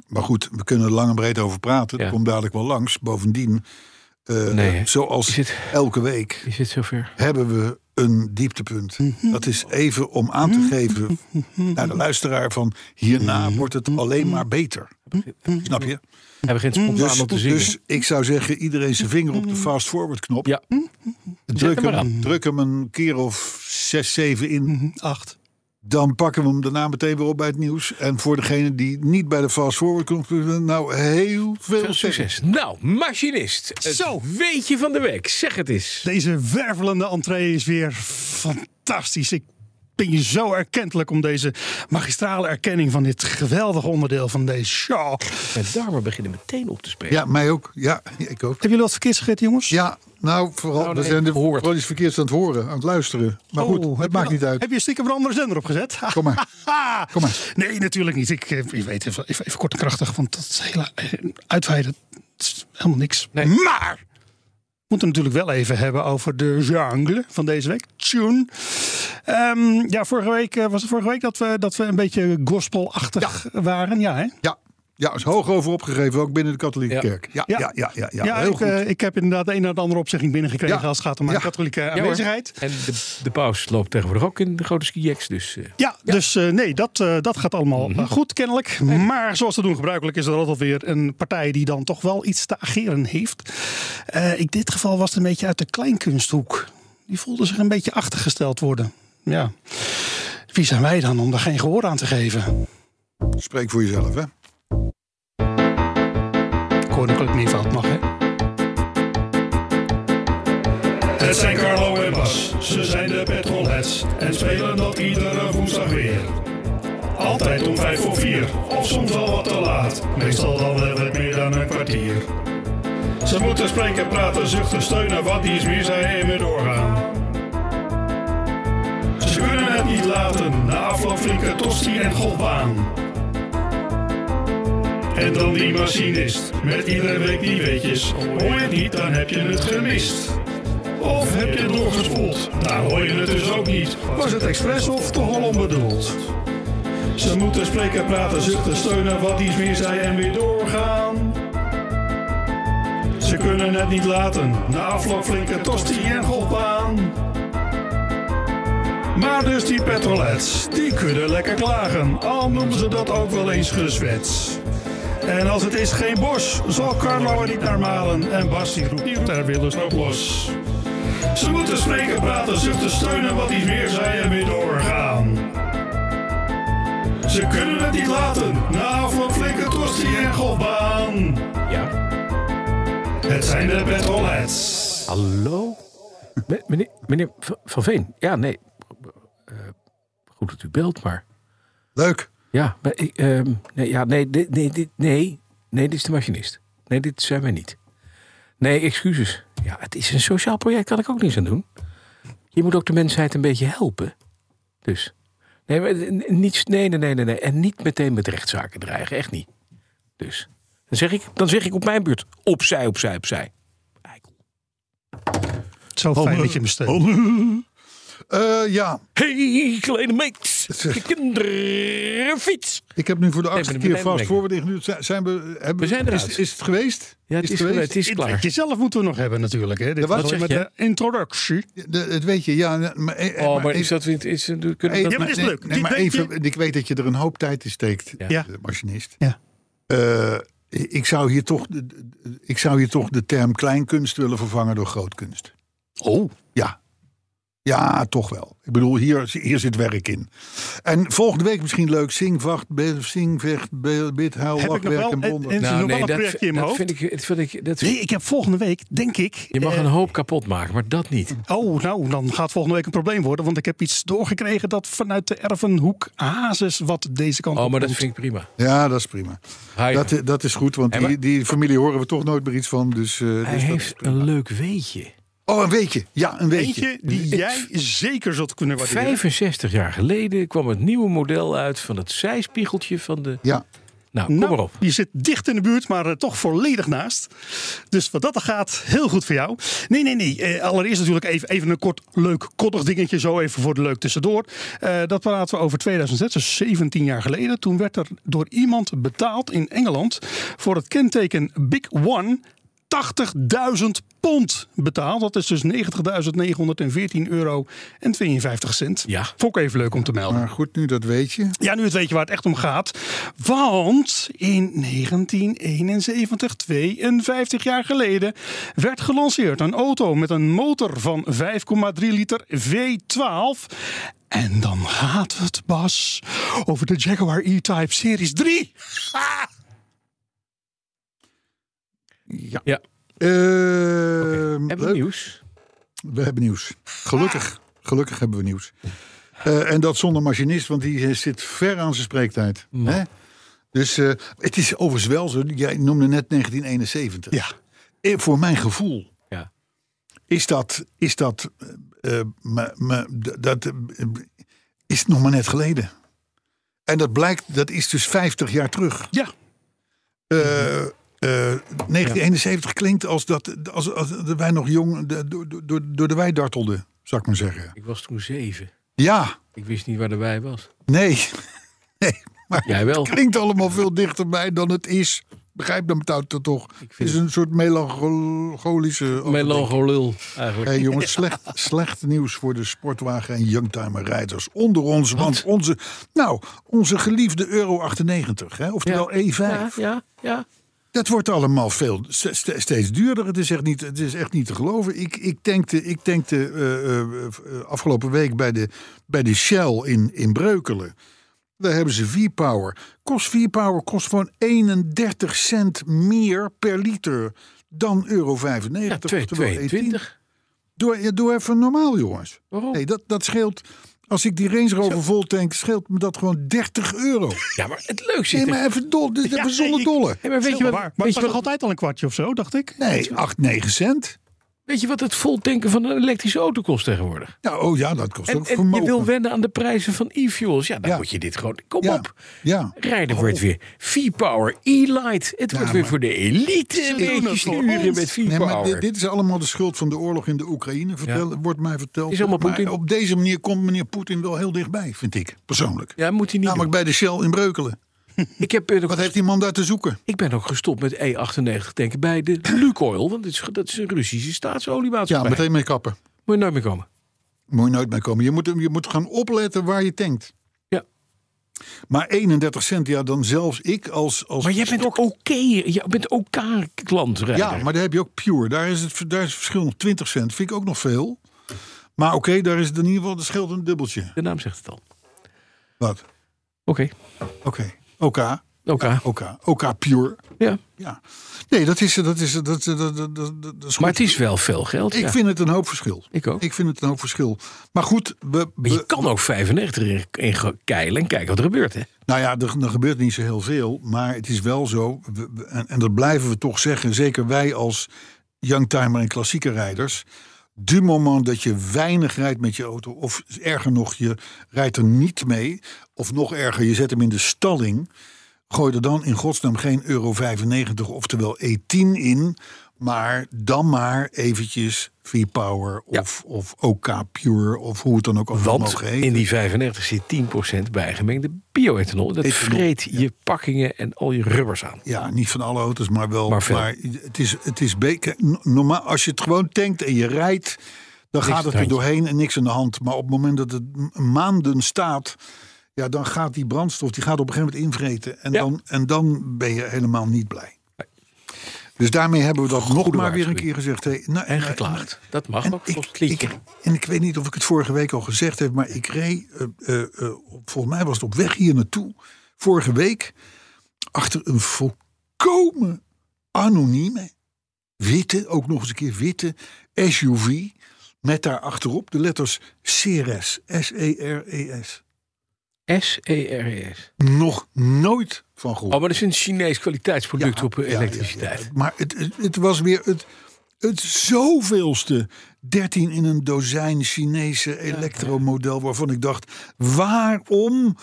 Maar goed, we kunnen er lang en breed over praten. Ja. Dat komt dadelijk wel langs. Bovendien, eh, Nee, zoals het- elke week, Is het zover? hebben we een dieptepunt. Dat is even om aan te geven naar de luisteraar van hierna wordt het alleen maar beter. Snap je? We hebben geen spontaan Dus, om te zingen. dus ik zou zeggen, iedereen zijn vinger op de fast forward knop. ja, druk, hem maar hem, druk hem een keer of zes, zeven in. acht. Dan pakken we hem daarna meteen weer op bij het nieuws. En voor degene die niet bij de fast forward knop nou heel veel, veel succes. Nou, machinist. Het Zo. weetje van de week. Zeg het eens. Deze wervelende entree is weer fantastisch. Ik ben je zo erkentelijk om deze magistrale erkenning van dit geweldige onderdeel van deze show. Mijn darmen beginnen meteen op te spelen. Ja, mij ook. Ja, ik ook. Hebben jullie wat verkeerd gegeten, jongens? Ja, nou, vooral, Nou, we zijn de iets verkeerds aan het horen, aan het luisteren. Maar Oh, goed, het maakt niet uit. Heb je stiekem een andere zender opgezet? *laughs* Kom maar. *laughs* Kom maar. Nee, natuurlijk niet. Ik, eh, je weet, even, even, even kort en krachtig, want dat hele eh, uitweiden dat is helemaal niks. Nee. Maar we moeten het natuurlijk wel even hebben over de jungle van deze week. Tune. Ehm, ja, vorige week eh, was het vorige week dat we, dat we een beetje gospelachtig waren. Ja, hè? Ja, Ja, is hoog over opgegeven, ook binnen de katholieke Ja. kerk. Ja, ja, Ja. ja, ja, ja, Ja, heel ik, goed. eh, ik heb inderdaad de een naar de andere opzegging binnengekregen Ja. als het gaat om mijn Ja. katholieke Ja, hoor. aanwezigheid. En de, de paus loopt tegenwoordig ook in de grote ski-jacks. Dus eh, Ja, dus eh, nee, dat, eh, dat gaat allemaal Mhm. goed kennelijk. Maar zoals te doen gebruikelijk is er altijd weer een partij die dan toch wel iets te ageren heeft. Eh, in dit geval was het een beetje uit de kleinkunsthoek. Die voelde zich een beetje achtergesteld worden. Ja. Wie zijn wij dan om daar geen gehoor aan te geven? Spreek voor jezelf, hè? Koninklijk mag, hè? Het zijn Carlo en Bas, ze zijn de petrolheads en spelen dat iedere woensdag weer. Altijd om vijf voor vier, of soms wel wat te laat, meestal dan wel wat meer dan een kwartier. Ze moeten spreken, praten, zuchten, steunen, wat is meer zij en doorgaan. Ze kunnen het niet laten, na afloop flinke tosti en golfbaan. En dan die machinist, met iedere week die weetjes. Hoor je het niet, dan heb je het gemist. Of heb je het doorgespoeld? Nou hoor je het dus ook niet. Was het expres of toch al onbedoeld? Ze moeten spreken, praten, zuchten, steunen, wat iets meer zei en weer doorgaan. Ze kunnen het niet laten, na afloop flinke tosti en golfbaan. Maar dus die petrolets, die kunnen lekker klagen, al noemen ze dat ook wel eens gezwets. En als het is geen bos, zal Carlo er niet naar malen en Bas die roept, er Wilders ook los. Ze moeten spreken, praten, zuchten, steunen, wat iets meer zei en weer doorgaan. Ze kunnen het niet laten, na afloop flinke tosti en golfbaan. ja. Het zijn de petrolheads. Hallo? Me- Meneer, meneer Van- Van Veen. Ja, nee. Eh, goed dat u belt, maar... Leuk. Ja, maar ik, ehm, nee, ja, nee, dit, nee, dit, nee, nee, dit is de machinist. Nee, dit zijn wij niet. Nee, excuses. Ja, het is een sociaal project, kan ik ook niets aan doen. Je moet ook de mensheid een beetje helpen. Dus. Nee, maar, niets, nee, nee, nee, nee, nee. En niet meteen met rechtszaken dreigen, echt niet. Dus. Dan zeg ik, dan zeg ik op mijn beurt, opzij, opzij, opzij. Eikel. Zo fijn dat je me steunt. Eh, ja, Hey, kleine meid. Kinderfiets. ik heb nu voor de Nee, achtste de keer vast forward ingeduwd. Zijn- Zijn we, hebben, We zijn is, is het geweest? Ja, het is, geweest, het is Het klaar. weetje zelf moeten we nog hebben natuurlijk. Hè. Dit was zeg met je? de introductie. De, het weet je, ja. Maar, eh, Oh, maar is dat... Is, is, kunnen we eh, dat Ja, maar is nee, leuk. nee, maar even, ik weet dat je er een hoop tijd in steekt, Ja. De machinist. Ja. Eh, ik, zou hier toch, ik zou hier toch de term kleinkunst willen vervangen door grootkunst. Oh, Ja. Ja, toch wel. Ik bedoel, hier, hier zit werk in. En volgende week misschien leuk. Zing, vacht, be- zing, vecht, be- bid, huil, lach, werk en en- wonder. en- is er nog wel een dat, projectje in mijn dat hoofd? vind ik, dat vind ik dat, nee, ik heb volgende week, denk ik... Je mag eh, een hoop kapot maken, maar dat niet. Oh, nou, dan gaat volgende week een probleem worden. Want ik heb iets doorgekregen dat vanuit de Ervenhoek Hazes wat deze kant Oh, op maar dat vind ik prima. Ja, dat is prima. Hij, Dat, dat is goed, want die, die familie horen we toch nooit meer iets van. Dus, eh, hij dus heeft een leuk weetje. Oh, een weetje. Ja, een weetje. Eentje die jij zeker zult kunnen waarderen. 65 jaar geleden kwam het nieuwe model uit van het zijspiegeltje van de... Ja. Nou, kom Nou, maar op. Je zit dicht in de buurt, maar eh, toch volledig naast. Dus wat dat er gaat, heel goed voor jou. Nee, nee, nee. Eh, allereerst natuurlijk even, even een kort leuk koddig dingetje. Zo even voor de leuk tussendoor. Eh, dat praten we over 2006, dus 17 jaar geleden. Toen werd er door iemand betaald in Engeland voor het kenteken Big One 80.000 pond betaald. Dat is dus 90.914 euro en 52 cent. Ja. Vond ik even leuk om te melden. Maar goed, nu dat weet je. Ja, nu het weet je waar het echt om gaat. Want in 1971, 52 jaar geleden, werd gelanceerd een auto met een motor van 5,3 liter V12. En dan gaat het, Bas, over de Jaguar E-Type Series 3. *laughs* Ja. Ja. Eh, Hebben we nieuws? We hebben nieuws. Gelukkig. Gelukkig hebben we nieuws. Eh, en dat zonder machinist, want die zit ver aan zijn spreektijd. Hè? Dus eh, het is overigens wel zo. Jij noemde net 1971. Ja. Eh, Voor mijn gevoel Ja. is dat, is dat, me- me- d- dat is nog maar net geleden. En dat blijkt, dat is dus 50 jaar terug. Ja, eh, 1971 klinkt als dat, als, als dat wij nog jong de- door, door, door de wei dartelden, zou ik maar zeggen. Ik was toen zeven. Ja, Ik wist niet waar de wei was. nee. *laughs* nee. Maar Jij wel. het klinkt allemaal veel dichterbij dan het is. Begrijp dan het toch? Het is een soort melancholische... Melangolul eigenlijk. Hey jongens, slecht, *laughs* slecht nieuws voor de sportwagen en youngtimer rijders onder ons. Want onze, nou, onze geliefde Euro 98, hè, oftewel E5. Ja, ja, ja. Dat wordt allemaal veel st- st- steeds duurder. Het is echt niet, het is echt niet te geloven. Ik, ik tankte, ik tankte eh, eh, eh, afgelopen week bij de, bij de Shell in, in Breukelen. Daar hebben ze V-Power. Kost V-Power kost gewoon 31 cent meer per liter dan euro 95. Ja, twee- oftewel 22. Doe, ja, doe even normaal, jongens. Waarom? Nee, dat, dat scheelt. Als ik die Range Rover vol tank, scheelt me dat gewoon 30 euro. Ja, maar het leuk zit Nee, er- maar even, dol, dit is even zonder dolle. Maar weet je wat. Maar weet het je wat, altijd al een kwartje of zo, dacht ik. Nee, 8, 9 cent. Weet je wat het voltanken van een elektrische auto kost tegenwoordig? Ja, oh ja, dat kost En, ook en je vermogen. wil wennen aan de prijzen van e-fuels. Ja, dan Ja. moet je dit gewoon... Kom ja, op. Ja. Rijden wordt weer V-Power E-Light. Het wordt weer voor de elite een beetje sturen met Nee, maar V-Power. dit, dit is allemaal de schuld van de oorlog in de Oekraïne, vertel, wordt mij verteld. Is allemaal maar Poetin. op deze manier komt meneer Poetin wel heel dichtbij, vind ik, persoonlijk. ja, moet hij niet Namelijk bij de Shell in Breukelen. Ik, heb, eh, Wat heeft die man daar te zoeken? ik ben ook gestopt met E98 tanken bij de Lukoil. Want dit is, dat is een Russische Ja, staatsoliemaatschappij. meteen mee kappen. Moet je nooit meer komen. Moet je nooit mee komen. Je moet, je moet gaan opletten waar je tankt. Ja. Maar 31 cent, ja, dan zelfs ik als. als Maar jij bent ook oké. Je bent OK-klantrijder. Ja, maar daar heb je ook Pure. Daar is het, daar is het verschil nog 20 cent. Vind ik ook nog veel. Maar oké, daar is het in ieder geval, dat scheelt een dubbeltje. De naam zegt het al. Wat? Oké. Oké. OK. OK. OK. OK Pure. Ja. Ja. Nee, dat is, dat is, dat, dat, dat, dat, dat, is goed. Maar het is wel veel geld. Ik ja. vind het een hoop verschil. Ik ook. Ik vind het een hoop verschil. Maar goed, we, Maar je we- kan ook 95 in, in ge- keilen en kijken wat er gebeurt. Hè? Nou ja, er, er gebeurt niet zo heel veel. Maar het is wel zo. we- en, en dat blijven we toch zeggen. Zeker wij als youngtimer en klassieke rijders. Du moment dat je weinig rijdt met je auto. Of erger nog, je rijdt er niet mee. Of nog erger, je zet hem in de stalling. Gooi er dan in godsnaam geen euro 95, oftewel E10 in. Maar dan maar eventjes V-Power of, of OK Pure. Of hoe het dan ook allemaal heten. in die 95 zit 10% bijgemengde bioethanol. Dat Ethanol, vreet je pakkingen en al je rubbers aan. Ja, niet van alle auto's, maar wel. Maar het is, het is normaal. Als je het gewoon tankt en je rijdt, dan Niks gaat het er doorheen en niks aan de hand. Maar op het moment dat het maanden staat, ja, dan gaat die brandstof die gaat op een gegeven moment invreten. En, Ja. dan, en dan ben je helemaal niet blij. Dus daarmee hebben we dat nog maar weer een keer gezegd. Hey, nou, En geklaagd. Dat mag ook ik, volgens het liedje. ik, en ik weet niet of ik het vorige week al gezegd heb, maar ik reed, eh, eh, eh, volgens mij was het op weg hier naartoe, vorige week, achter een volkomen anonieme, witte, ook nog eens een keer witte SUV, met daar achterop de letters CRS, S-E-R-E-S. S-E-R-E-S. Nog nooit van gehoord. Oh, maar dat is een Chinees kwaliteitsproduct Ja, op eh, elektriciteit. ja, ja. Maar het, het, het was weer het, het zoveelste 13 in een dozijn Chinese elektromodel waarvan ik dacht: waarom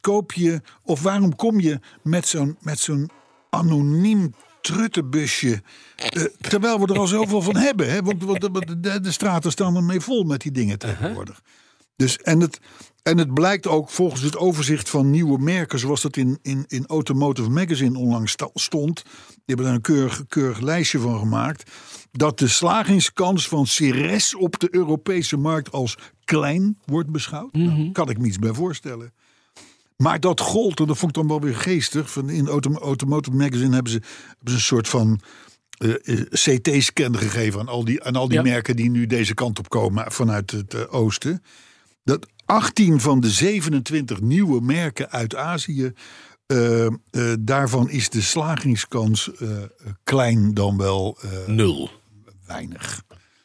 koop je of waarom kom je met zo'n met zo'n anoniem truttenbusje? eh, terwijl we er al zoveel van hebben. Hè? Want, de, de, de straten staan ermee vol met die dingen tegenwoordig. Dus, en, het, en het blijkt ook volgens het overzicht van nieuwe merken, zoals dat in, in, in Automotive Magazine onlangs stond. Die hebben daar een keurig, keurig lijstje van gemaakt. Dat de slagingskans van Ceres op de Europese markt als klein wordt beschouwd. Nou, kan ik me iets bij voorstellen. Maar dat gold, en dat vond ik dan wel weer geestig. Van in Auto, Automotive Magazine hebben ze, hebben ze een soort van eh, eh, CT-scan gegeven aan al die, aan al die Ja. merken die nu deze kant op komen vanuit het eh, oosten. Dat 18 van de 27 nieuwe merken uit Azië. eh, eh, daarvan is de slagingskans eh, klein dan wel Nul. weinig.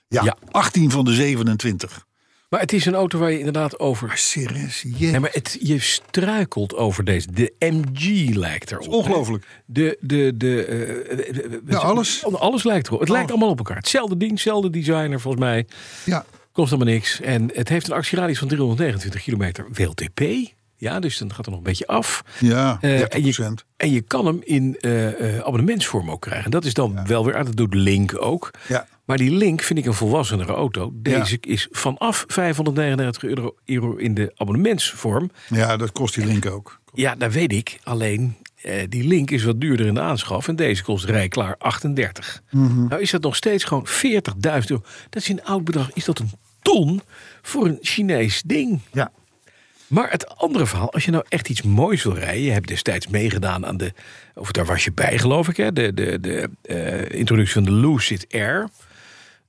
Ja, Ja. 18 van de 27. Maar het is een auto waar je inderdaad over... Maar serieus, je. Nee, maar het, je struikelt over deze. De MG lijkt erop. ongelooflijk. De, de, de, Ja, alles. Alles lijkt erop. Het lijkt allemaal op elkaar. Hetzelfde ding, hetzelfde designer volgens mij. Ja, Kost allemaal niks. En het heeft een actieradius van 329 kilometer WLTP. Ja, dus dan gaat er nog een beetje af. ja Eh, 30 en, je, en je kan hem in eh, eh, abonnementsvorm ook krijgen. Dat is dan wel weer aan. Dat doet Link ook. Ja. Maar die Link vind ik een volwassenere auto. Deze is vanaf 539 euro, euro in de abonnementsvorm. Ja, dat kost die link ook. Ja, dat weet ik. Alleen die Link is wat duurder in de aanschaf. En deze kost rijklaar 38. Nou is dat nog steeds gewoon 40.000 euro. Dat is een oud bedrag. Is dat een ton voor een Chinees ding? Ja. Maar het andere verhaal, als je nou echt iets moois wil rijden. Je hebt destijds meegedaan aan de. Of daar was je bij, geloof ik. Hè? De, de, de eh, introductie van de Lucid Air.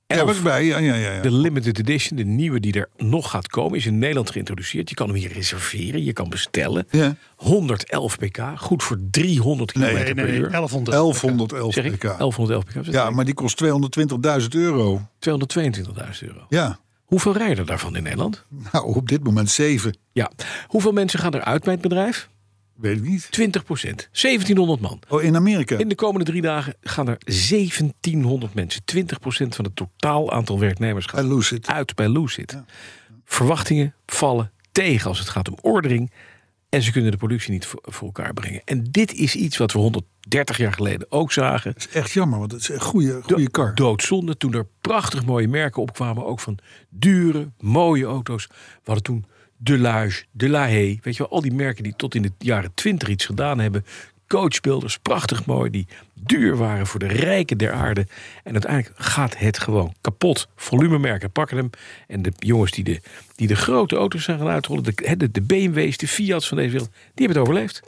Ja, Elf. was ik bij. Ja, ja, ja. ja. De limited edition, de nieuwe die er nog gaat komen, is in Nederland geïntroduceerd. Je kan hem hier reserveren, je kan bestellen. Ja. 111 pk, goed voor 300 km Nee, per nee, uur. 1100. 1111 Zeg ik? pk. 1111 pk. Ja, maar die kost 220.000 euro. 222.000 euro. Ja. Hoeveel rijden er daarvan in Nederland? Nou, op dit moment 7. Ja. Hoeveel mensen gaan eruit met het bedrijf? Weet ik niet. 20% 1700 man. Oh, in Amerika. In de komende drie dagen gaan er 1700 mensen, 20% van het totaal aantal werknemers Bij uit bij Lucid. Verwachtingen vallen tegen als het gaat om ordering. En ze kunnen de productie niet voor, voor elkaar brengen. En dit is iets wat we 130 jaar geleden ook zagen. Dat is echt jammer, want het is een goede, goede kar. Doodzonde toen er prachtig mooie merken opkwamen. Ook van dure, mooie auto's. We hadden toen Delage, De La Haye. Weet je wel, al die merken die tot in de jaren 20 iets gedaan hebben. Coachbuilders, prachtig mooi. Die duur waren voor de rijken der aarde. En uiteindelijk gaat het gewoon kapot. Volumemerken pakken hem. En de jongens die de, die de grote auto's zijn gaan uitrollen. De, de, de BMW's, de Fiat's van deze wereld. Die hebben het overleefd.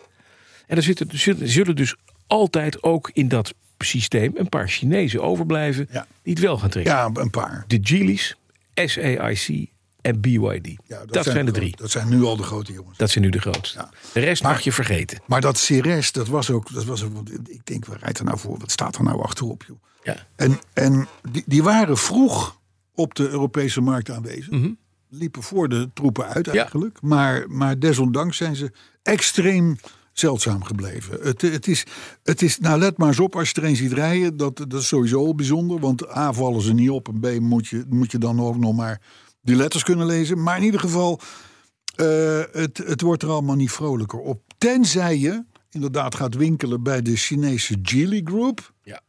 En er zitten, zullen, zullen dus altijd ook in dat systeem een paar Chinezen overblijven Ja. die het wel gaan trekken. Ja, een paar. De Geely's, SAIC en BYD. Ja, dat, zijn de drie. Dat zijn nu al de grote jongens. Dat zijn nu de grootste. Ja. De rest mag je vergeten. Maar dat Ceres, dat was ook, dat was ook ik denk, waar rijdt er nou voor? Wat staat er nou achterop, joh? Ja. En, en die, die waren vroeg op de Europese markt aanwezig. Mhm. Liepen voor de troepen uit eigenlijk. Maar, maar desondanks zijn ze extreem zeldzaam gebleven. Het, het, is, het is, nou let maar eens op als je er een ziet rijden. Dat, dat is sowieso al bijzonder. Want A vallen ze niet op. En B moet je, moet je dan ook nog maar die letters kunnen lezen. Maar in ieder geval, eh, het, het wordt er allemaal niet vrolijker op. Tenzij je inderdaad gaat winkelen bij de Chinese Geely Group. Ja.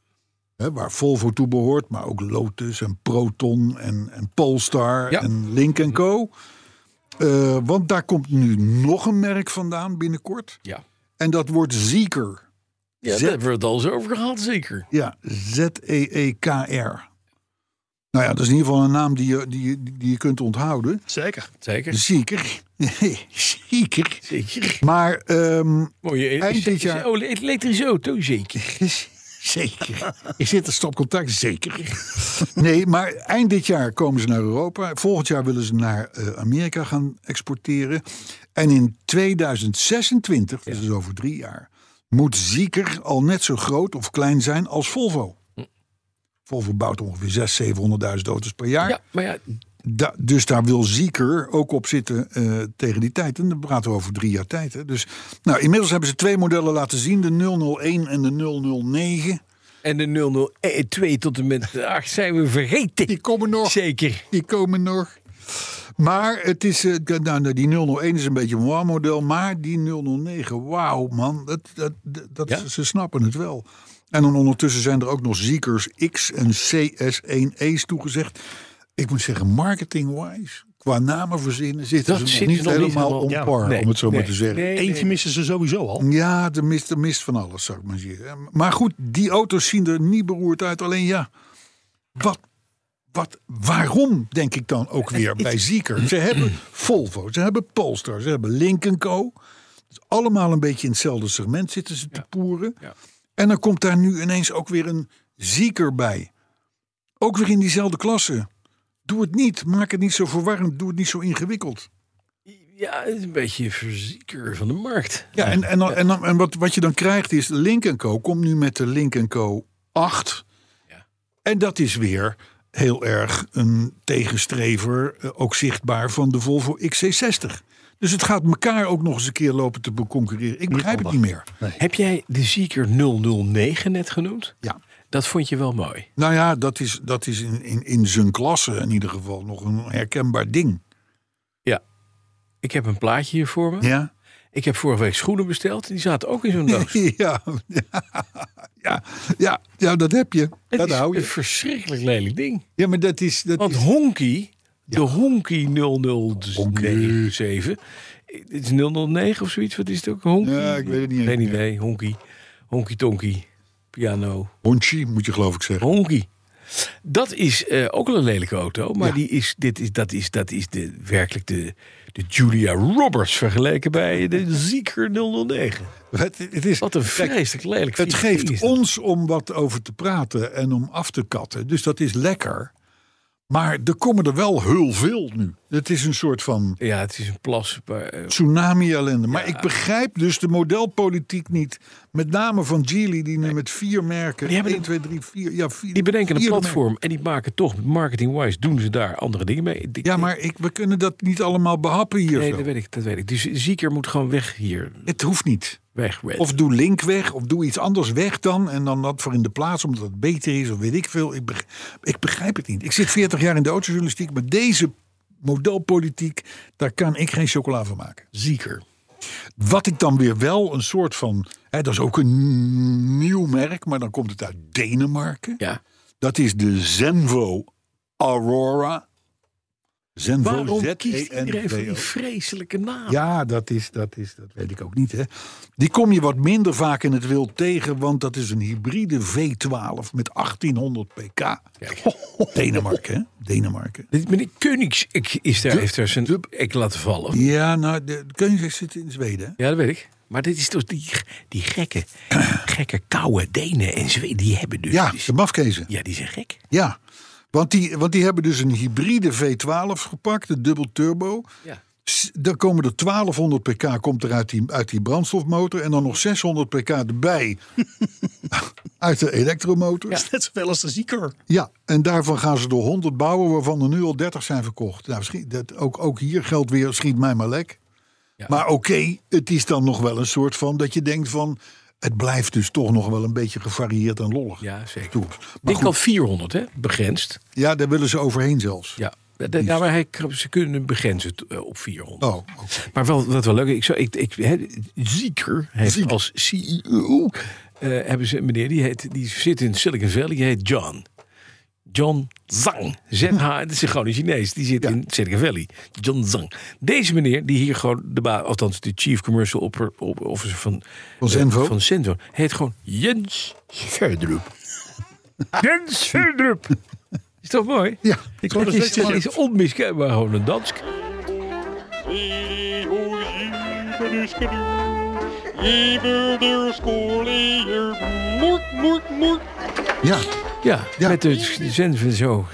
Hè, waar Volvo toe behoort, maar ook Lotus en Proton en, en Polestar Ja. en Link Co. Eh, want daar komt nu nog een merk vandaan binnenkort. Ja. En dat wordt Zeker. Ja, Z- daar hebben we het al eens over gehad, zeker. Ja, Z-E-E-K-R. Nou ja, dat is in ieder geval een naam die je, die, die je kunt onthouden. Zeker. Zeker. Zeker. *laughs* Zeker. Zeker. Maar ehm, Mooie Eind dit jaar- Oh, elektrische auto, zeker. *laughs* Zeker. Is dit een stopcontact? Zeker. Nee, maar eind dit jaar komen ze naar Europa. Volgend jaar willen ze naar eh, Amerika gaan exporteren. En in 2026, dus over drie jaar, moet Zieker al net zo groot of klein zijn als Volvo. Volvo bouwt ongeveer 600.000, 700.000 auto's per jaar. Ja, maar ja, Da- dus daar wil Zieker ook op zitten eh, tegen die tijd. En dan praten we over drie jaar tijd. Hè. Dus, nou, inmiddels hebben ze twee modellen laten zien. De 001 en de 009. en de 002 tot en met de 8 zijn we vergeten. Die komen nog. Zeker. Die komen nog. Maar het is, eh, de- nou, die 001 is een beetje een wow-model. Maar die 009, wauw man. Dat, dat, dat, dat- Ja? Ze snappen het wel. En dan ondertussen zijn er ook nog Ziekers X en CS1E's toegezegd. Ik moet zeggen, marketing-wise, qua namen verzinnen, zitten Dat ze zit nog niet nog helemaal on Ja, par, nee, om het zo maar te zeggen. nee. Eentje missen ze sowieso al. Ja, er mist, er mist van alles, zou ik maar zeggen. Maar goed, die auto's zien er niet beroerd uit. Alleen ja, wat, wat, waarom denk ik dan ook weer bij Zieker? Ze hebben Volvo, ze hebben Polestar, ze hebben Link Co. Dus allemaal een beetje in hetzelfde segment zitten ze te poeren. Ja. En dan komt daar nu ineens ook weer een Zieker bij. Ook weer in diezelfde klasse. Doe het niet, maak het niet zo verwarrend, doe het niet zo ingewikkeld. Ja, het is een beetje verzieker van de markt. Ja, en, en, dan, en, dan, en wat, wat je dan krijgt is, Link Co. komt nu met de Link Co. 8. Ja. En dat is weer heel erg een tegenstrever, eh, ook zichtbaar, van de Volvo XC60. Dus het gaat elkaar ook nog eens een keer lopen te concurreren. Ik begrijp het niet meer. Heb jij de Zieker 009 net genoemd? Ja. Dat vond je wel mooi. Nou ja, dat is, dat is in, in, in zijn klasse in ieder geval nog een herkenbaar ding. Ja. Ik heb een plaatje hier voor me. Ja, Ik heb vorige week schoenen besteld. Die zaten ook in zo'n *laughs* doos. ja. *laughs* ja, ja, ja, dat heb je. Het dat is hou een je. verschrikkelijk lelijk ding. Ja, maar dat is... Dat Want is Honky, de Honky 007, het is 009 of zoiets. Wat is het ook? Honky? Ja, ik weet het niet Geen idee. Honky. Honky Tonky. Piano. Honchi, moet je geloof ik zeggen. Honky. Dat is eh, ook al een lelijke auto, maar Ja. die is, dit is, dat is, dat is de, werkelijk de, de Julia Roberts vergeleken bij de Zieker 009. Het, het is, Wat een vreselijk lelijk het geeft ons om wat over te praten en om af te katten. Dus dat is lekker. Maar er komen er wel heel veel nu. Het is een soort van Ja, het is een plas. Eh, tsunami-ellende. Maar ik begrijp dus de modelpolitiek niet. Met name van Geely, die nu met vier merken. Die hebben 1, 2, 3, 4. Ja, vier, die bedenken een platform en die maken toch, marketing-wise, doen ze daar andere dingen mee. Ja, maar ik, we kunnen dat niet allemaal behappen hier. Nee, zo. dat weet ik. Dat weet ik. Dus Zieker moet gewoon weg hier. Het hoeft niet. Weg. Of doe Link weg, of doe iets anders weg dan. En dan dat voor in de plaats, omdat het beter is, of weet ik veel. Ik begrijp, ik begrijp het niet. Ik zit 40 jaar in de autojournalistiek, maar deze modelpolitiek, daar kan ik geen chocola van maken. Zieker. Wat ik dan weer wel een soort van. Hè, dat is ook een nieuw merk, maar dan komt het uit Denemarken. Ja. Dat is de Zenvo Aurora. Zenvo Waarom Z kiest iedereen voor die E vreselijke naam? Ja, dat is, dat is, dat weet ik ook niet. Hè. Die kom je wat minder vaak in het wild tegen, want dat is een hybride V12 met 1800 pk. *laughs* Denemarken, hè? Denemarken. Dit Meneer ik- is daar, heeft daar zijn ek laten vallen. Ja, nou, de Koenigsegg zit in Zweden. Ja, dat weet ik. Maar dit is toch die, die gekke, *clears throat* gekke koude Denen en Zweden, die hebben dus... Ja, dus- de mafkezen. ja, die zijn gek. Ja, want die, want die hebben dus een hybride V12 gepakt, de dubbel turbo. Ja. Daar komen er 1200 pk komt er uit die, uit die brandstofmotor. En dan nog 600 pk erbij *laughs* uit de elektromotor. Ja. Net zoveel als de zieker. en daarvan gaan ze door 100 bouwen, waarvan er nu al 30 zijn verkocht. Nou, dat, ook, ook hier geldt weer, schiet mij maar lek. Ja. Maar oké, het is dan nog wel een soort van dat je denkt van... Het blijft dus toch nog wel een beetje gevarieerd en lollig. Ja, zeker. Toe. Ik Maar al 400, hè? Begrensd. ja, daar willen ze overheen zelfs. Ja. Da- da- Ja, maar hij, ze kunnen begrenzen eh, op 400. Oh. Maar wel, wat wel leuk is, ik, zou- ik, ik, hè, Zieker heeft Zieker. als CEO, eh, hebben ze een meneer, die, heet, die zit in Silicon Valley, die heet John. John Zhang. ZH, dat is gewoon een Chinees, die zit Ja. in Silicon Valley. John Zhang. Deze meneer, die hier gewoon, de ba- althans de Chief Commercial Officer van, Van eh, van Zenvo, heet gewoon Jens Verdrup. *laughs* Jens Verdrup. Is toch mooi? Ja, Ik hoor Het er is, steeds het is onmiskenbaar gewoon een Dansk. Ja. Ja, Ja. met de Zenvo zo.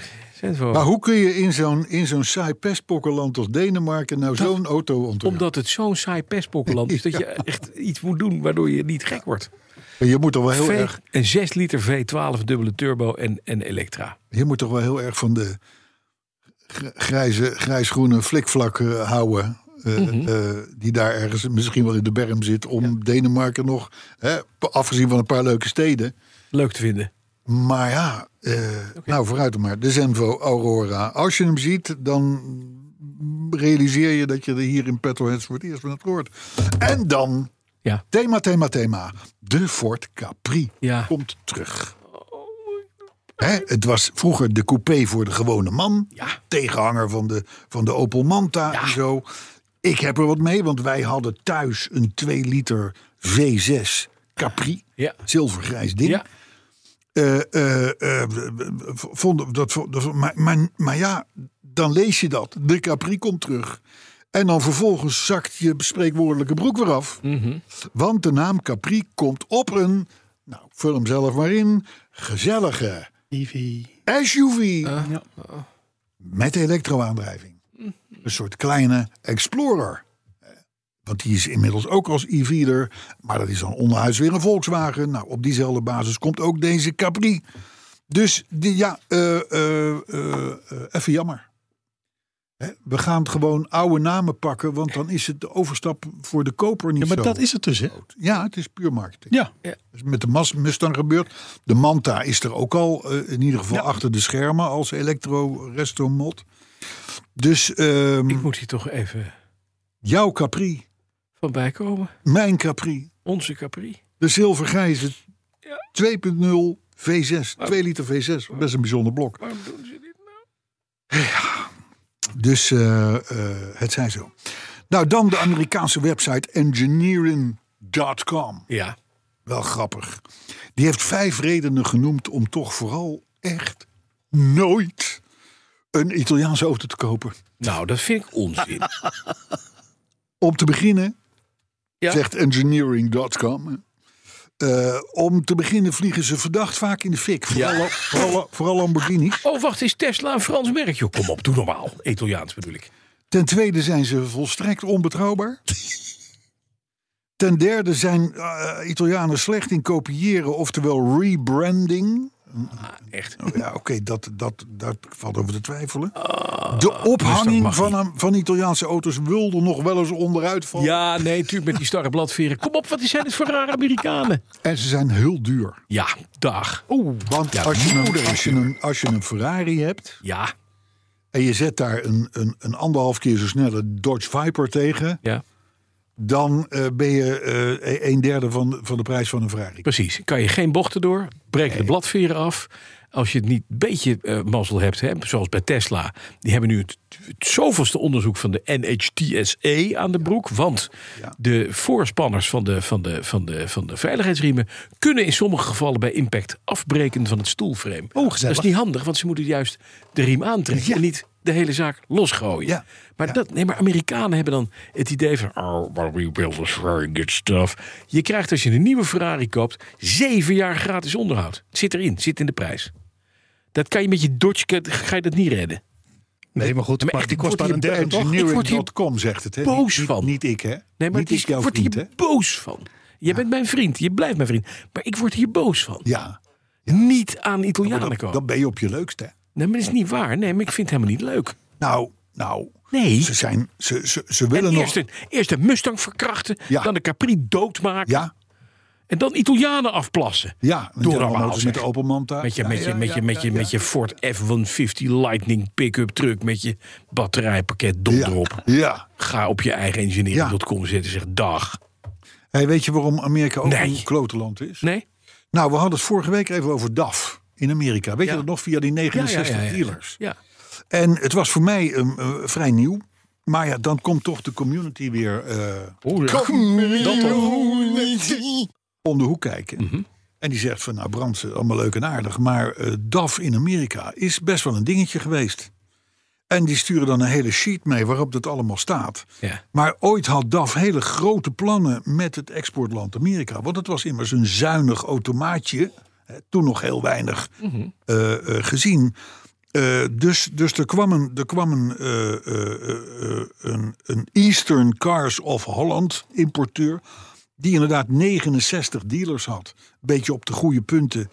Maar hoe kun je in zo'n, in zo'n saai pestpokkenland als Denemarken nou zo'n auto ontwikkelen? Omdat het zo'n saai pestpokkenland is *laughs* dat je echt iets moet doen waardoor je niet gek wordt. Je moet toch wel heel V- erg, Een 6 liter V12 dubbele turbo en, en elektra. je moet toch wel heel erg van de gr- grijze, grijs-groene flikvlak eh, houden. Eh, Mhm. eh, die daar ergens misschien wel in de berm zit. Om Denemarken nog, hè, afgezien van een paar leuke steden. Leuk te vinden. Maar ja, eh, nou vooruit dan maar. De Zenvo Aurora. Als je hem ziet, dan realiseer je dat je er hier in Petrolheads voor het eerst van hebt gehoord. En dan, Ja. thema, thema, thema. De Ford Capri Ja. komt terug. Hè, het was vroeger de coupé voor de gewone man. Ja. Tegenhanger van de, van de Opel Manta Ja. en zo. Ik heb er wat mee, want wij hadden thuis een 2 liter V6 Capri. Ja. Zilvergrijs ding. Ja. Eh, eh, eh, vonden dat, dat, maar, maar, maar ja, dan lees je dat. De Capri komt terug. En dan vervolgens zakt je spreekwoordelijke broek weer af. Mhm. Want de naam Capri komt op een, nou, vul hem zelf maar in, gezellige EV. SUV Ja. met elektroaandrijving. Een soort kleine Explorer. Want die is inmiddels ook als e-feeder. Maar dat is dan onderhuis weer een Volkswagen. Nou, op diezelfde basis komt ook deze Capri. Dus die, ja, eh, eh, eh, eh, even jammer. Hè, We gaan gewoon oude namen pakken. Want dan is het de overstap voor de koper niet Ja, maar zo dat is het dus, hè? groot. Ja, het is puur marketing. Ja. Dat is met de Mas- Mustang gebeurd. De Manta is er ook al, in ieder geval Ja. achter de schermen als elektro-resto-mod. Dus ehm, Ik moet hier toch even jouw Capri, van bijkomen. mijn Capri, Onze Capri. de zilvergrijze 2.0 V6, 2 liter V6. Best een bijzonder blok. Waarom doen ze dit nou? Dus eh, eh, het zij zo. Nou, dan de Amerikaanse website engineering.com. Ja. Wel grappig. Die heeft vijf redenen genoemd om toch vooral echt nooit een Italiaanse auto te kopen. Nou, dat vind ik onzin. *laughs* Om te beginnen, Ja. zegt engineering.com. eh, om te beginnen vliegen ze verdacht vaak in de fik. Vooral, vooral, vooral Lamborghinis. Oh, wacht, is Tesla een Frans merk? Joh, kom op, doe normaal. Italiaans bedoel ik. Ten tweede zijn ze volstrekt onbetrouwbaar. Ten derde zijn eh, Italianen slecht in kopiëren, oftewel rebranding. Echt. Oh ja, oké, dat, dat, dat valt over te twijfelen. Ah, De ophanging van, een- van Italiaanse auto's wilde nog wel eens onderuit vallen. Ja, nee, natuurlijk met die starre bladveren. Kom op, wat zijn het voor rare Amerikanen? En ze zijn heel duur. Ja, dag. Oeh, Want ja, als, je een, als, je een, als je een Ferrari hebt Ja, en je zet daar een, een, een anderhalf keer zo snelle Dodge Viper tegen, ja, dan eh, ben je eh, een derde van, van de prijs van een Ferrari. precies. Kan je geen bochten door, breken de bladveren af. Als je het niet een beetje eh, mazzel hebt, hè, zoals bij Tesla. Die hebben nu het, het zoveelste onderzoek van de NHTSA aan de broek. Want de voorspanners van de, van, de, van, de, van de veiligheidsriemen... kunnen in sommige gevallen bij impact afbreken van het stoelframe. Oh, dat is niet handig, want ze moeten juist de riem aantrekken... en niet de hele zaak losgooien. Ja. Maar, dat, nee, maar Amerikanen hebben dan het idee van... oh, but we build is very good stuff. Je krijgt als je een nieuwe Ferrari koopt... zeven jaar gratis onderhoud. Het zit erin, zit in de prijs. Dat kan je met je Dodge, ga je dat niet redden. Nee, maar goed, maar die kost maar een derde, toch? Zegt het. Hè? boos niet, van. Niet, niet ik, hè? Nee, maar ik, word hier hè? boos van. Jij bent mijn vriend, je blijft mijn vriend. Maar ik word hier boos van. Ja, Niet aan Italianen komen. dan ben je op je leukst, hè? Nee, maar dat is niet waar. Nee, maar ik vind het helemaal niet leuk. Nou, nou. Nee. Ze, zijn, ze, ze, ze En willen nog... eerst, een, eerst een Mustang verkrachten, Ja. dan de Capri doodmaken... Ja, en dan Italianen afplassen. ja. Normaal, allemaal met de Opel Manta. Met je, Ja, met je, ja, met ja, je, met je, ja. met je Ford F-150 Lightning pick-up truck... met je batterijpakket dom Ja, erop. ja. Ga op je eigen engineering.com zitten en zeg dag. Hey, weet je waarom Amerika ook Nee. een klotenland is? Nee? Nou, we hadden het vorige week even over DAF in Amerika. Weet Ja. je dat nog? Via die 69 dealers. Ja. En het was voor mij um, uh, vrij nieuw. Maar ja, dan komt toch de community weer toch? om de hoek kijken. Mhm. En die zegt van, nou Brand, eh, allemaal leuk en aardig. Maar eh, DAF in Amerika is best wel een dingetje geweest. En die sturen dan een hele sheet mee waarop dat allemaal staat. Ja. Maar ooit had DAF hele grote plannen met het exportland Amerika. Want het was immers een zuinig automaatje. Toen nog heel weinig eh, eh, gezien. Eh, dus, dus er kwam een, er kwam een, een, een Eastern Cars of Holland importeur. Die inderdaad 69 dealers had. Beetje op de goede punten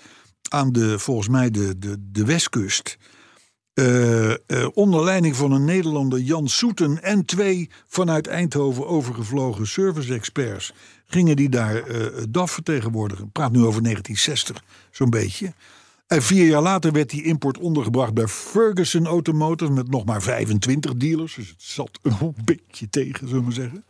aan de, volgens mij, de, de, de westkust. Onder leiding van een Nederlander Jan Soeten en twee vanuit Eindhoven overgevlogen service-experts gingen die daar eh DAF vertegenwoordigen. Ik praat nu over 1960, zo'n beetje. En vier jaar later werd die import ondergebracht bij Ferguson Automotive met nog maar 25 dealers. Dus het zat een beetje tegen, zullen we maar zeggen.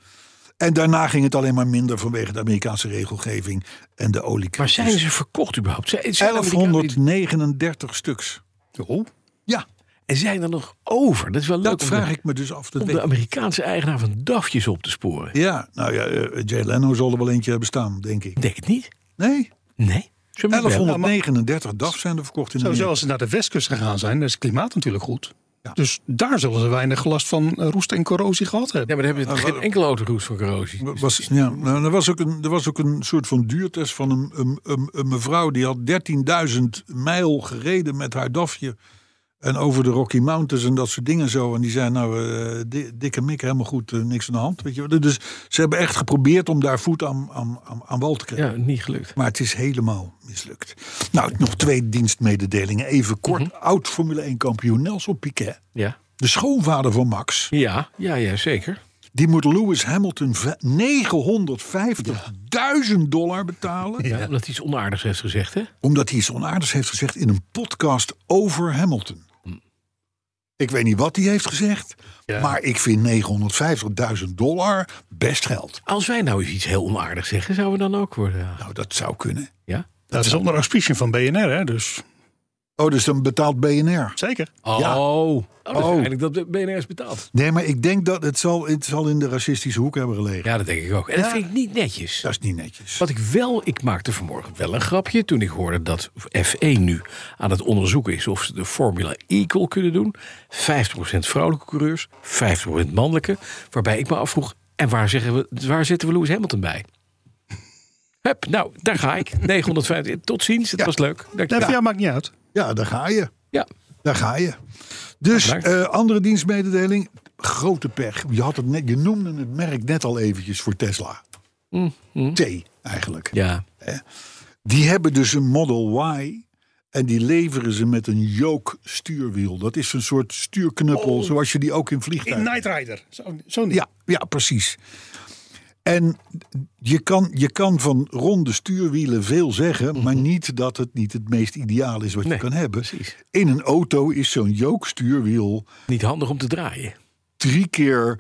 En daarna ging het alleen maar minder vanwege de Amerikaanse regelgeving en de Maar oliecrisis. zijn ze verkocht überhaupt? Zijn, zijn Amerikanen die- 1139 stuks. Oh, Ja, En zijn er nog over? Dat is wel leuk dat om, vraag de, ik me dus af. Dat om weet de Amerikaanse eigenaar van DAFjes op te sporen. Ja, nou ja, eh, Jay Leno zal er wel eentje hebben staan, denk ik. Denk het niet. Nee, Nee. Zullen we bellen? 1139 DAF zijn er verkocht in Sowieso Amerika. als ze naar de westkust gegaan zijn, dan is het klimaat natuurlijk goed. Dus daar zullen ze weinig last van eh, roest en corrosie gehad hebben. Ja, maar daar hebben we geen enkele autoroutes van corrosie. Was, ja, nou, er, was ook een, er was ook een soort van duurtest van een, een, een, een mevrouw die had 13.000 mijl gereden met haar DAFje. En over de Rocky Mountains en dat soort dingen zo. En die zei, nou, eh, di- dikke mik, helemaal goed, eh, niks aan de hand. Weet je. Dus ze hebben echt geprobeerd om daar voet aan, aan, wal te krijgen. Ja, niet gelukt. Maar het is helemaal mislukt. Nou, nog twee dienstmededelingen. Even kort. Oud Formule 1 kampioen Nelson Piquet. Ja. De schoonvader van Max. Ja, ja, ja, zeker. Die moet Lewis Hamilton ve- 950.000 dollar betalen. Ja. Omdat hij iets onaardigs heeft gezegd, hè? Omdat hij iets onaardigs heeft gezegd in een podcast over Hamilton. Ik weet niet wat hij heeft gezegd. Maar ik vind 950.000 dollar best geld. Als wij nou eens iets heel onaardigs zeggen, zouden we dan ook worden. Ja. Nou, dat zou kunnen. ja? Dat is onder auspiciën van BNR, hè? Dus Oh, dus dan betaalt BNR. zeker. Oh, Ja. oh. dat is Oh. eigenlijk dat de BNR is betaald. Nee, maar ik denk dat het zal, het zal in de racistische hoek hebben gelegen. Ja, dat denk ik ook. En dat vind ik niet netjes. Dat is niet netjes. Wat ik wel, ik maakte vanmorgen wel een grapje toen ik hoorde dat F1 nu aan het onderzoeken is of ze de Formula Equal kunnen doen. 50% vrouwelijke coureurs, 50% mannelijke. Waarbij ik me afvroeg, en waar, zeggen we, waar zetten we Lewis Hamilton bij? Hup, nou, daar ga ik. *laughs* 950. Tot ziens, het was leuk. Dank je Nee, wel. voor jou maakt niet uit. Ja, daar ga je. Ja. Daar ga je. Dus eh, andere dienstmededeling. Grote pech. Je, had het net, je noemde het merk net al eventjes voor Tesla. T eigenlijk. Ja, Die hebben dus een Model Y. En die leveren ze met een yoke stuurwiel. Dat is een soort stuurknuppel zoals je die ook in In vliegtuigen Night Rider. Zo, zo niet. Ja, ja, precies. En je kan, je kan van ronde stuurwielen veel zeggen, maar niet dat het niet het meest ideaal is wat Nee, je kan hebben. precies. In een auto is zo'n yoke stuurwiel niet handig om te draaien. drie keer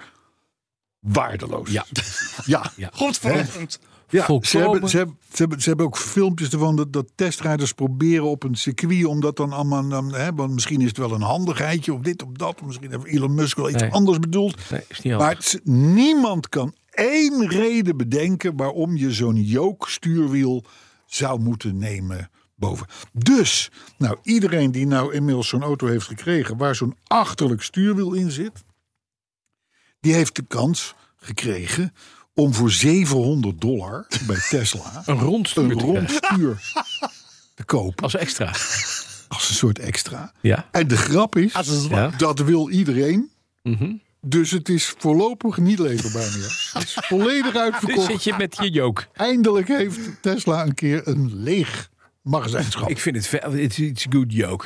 waardeloos. Ja. *laughs* ja. Ja. Godverdomme. Ja, Volkomen. ze hebben, ze, hebben, ze, hebben, ze hebben ook filmpjes ervan dat, dat testrijders proberen op een circuit om dat dan allemaal. Dan, hè, want misschien is het wel een handigheidje of dit of dat. Misschien heeft Elon Musk wel iets Nee. anders bedoeld. Nee, is niet Maar het niemand kan één reden bedenken waarom je zo'n yoke stuurwiel zou moeten nemen boven. Dus, nou, iedereen die nou inmiddels zo'n auto heeft gekregen waar zo'n achterlijk stuurwiel in zit, die heeft de kans gekregen om voor 700 dollar bij *laughs* Tesla Een rond stuur een te rond krijgen. stuur *laughs* te kopen Als extra. als een soort extra. Ja. En de grap is, Ja. dat wil iedereen. Mhm. Dus het is voorlopig niet leverbaar meer. *laughs* Het is volledig Dus uitverkocht. zit je met je jook. Eindelijk heeft Tesla een keer een leeg magazijnschap. Ik vind het ve- it's, it's good joke.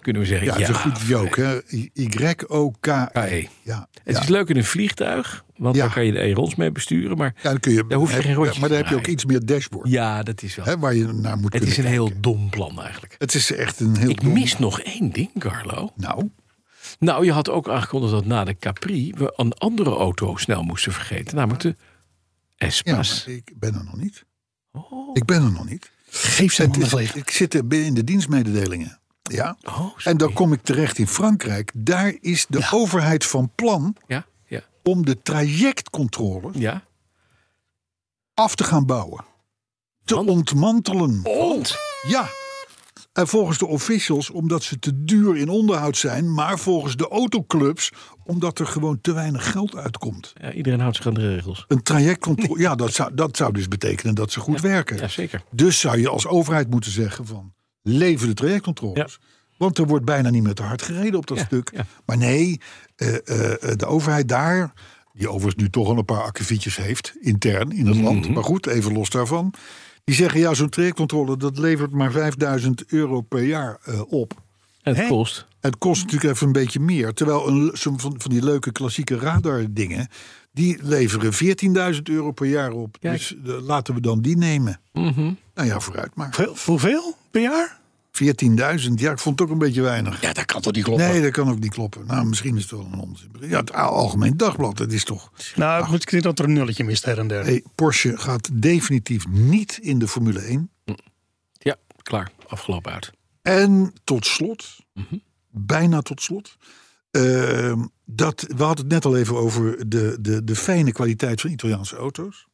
Kunnen we zeggen. ja, het is een goed joke. hè. Y-O-K. KE. Ja, Het ja. is leuk in een vliegtuig, want Ja. daar kan je de E-rons mee besturen. Maar Ja, dan kun je, Daar hoef je geen rondjes maar dan heb je ook iets meer dashboard. ja, dat is wel. Hè, waar je naar moet Het is een kijken. heel dom plan eigenlijk. Het is echt een heel Ik dom- mis nog één ding, Carlo. Nou, Nou, je had ook aangekondigd dat na de Capri we een andere auto snel moesten vergeten, namelijk de ja, Espas. maar ik ben er nog niet. Oh. Ik ben er nog niet. Geef ze Het is- ik zit er binnen in de dienstmededelingen. Ja. Oh. En dan kom ik terecht in Frankrijk. Daar is de overheid van plan Ja, ja, om de trajectcontrole ja. af te gaan bouwen. Te ontmantelen. Want? Ja. En volgens de officials omdat ze te duur in onderhoud zijn. Maar volgens de autoclubs omdat er gewoon te weinig geld uitkomt. Ja, iedereen houdt zich aan de regels. Een trajectcontrole, *laughs* ja, dat zou, dat zou dus betekenen dat ze goed werken. Ja, zeker. Dus zou je als overheid moeten zeggen van... leven de trajectcontroles. Want er wordt bijna niet meer te hard gereden op dat stuk. Maar nee, eh, eh, eh, de overheid daar... die overigens nu toch al een paar akkefietjes heeft... intern in het land, maar goed, even los daarvan... die zeggen ja, zo'n trajectcontrole... dat levert maar 5000 euro per jaar eh, op. En het Hè? kost. Het kost natuurlijk even een beetje meer. Terwijl een, van, van die leuke klassieke radardingen... die leveren 14.000 euro per jaar op. Kijk. Dus eh, laten we dan die nemen. Mhm. Nou ja, vooruit maar. Veel- Hoeveel per jaar? 14.000, ja, ik vond het ook een beetje weinig. Ja, dat kan toch niet kloppen? Nee, dat kan ook niet kloppen. Nou, misschien is het wel een onzin. Ja, het Algemeen Dagblad, dat is toch... Nou, moet ik denk dat er een nulletje mist her en der. Hey, Porsche gaat definitief niet in de Formule 1. Ja, klaar. Afgelopen uit. En tot slot, Mhm. bijna tot slot... ehm, dat, we hadden het net al even over de, de, de fijne kwaliteit van Italiaanse auto's.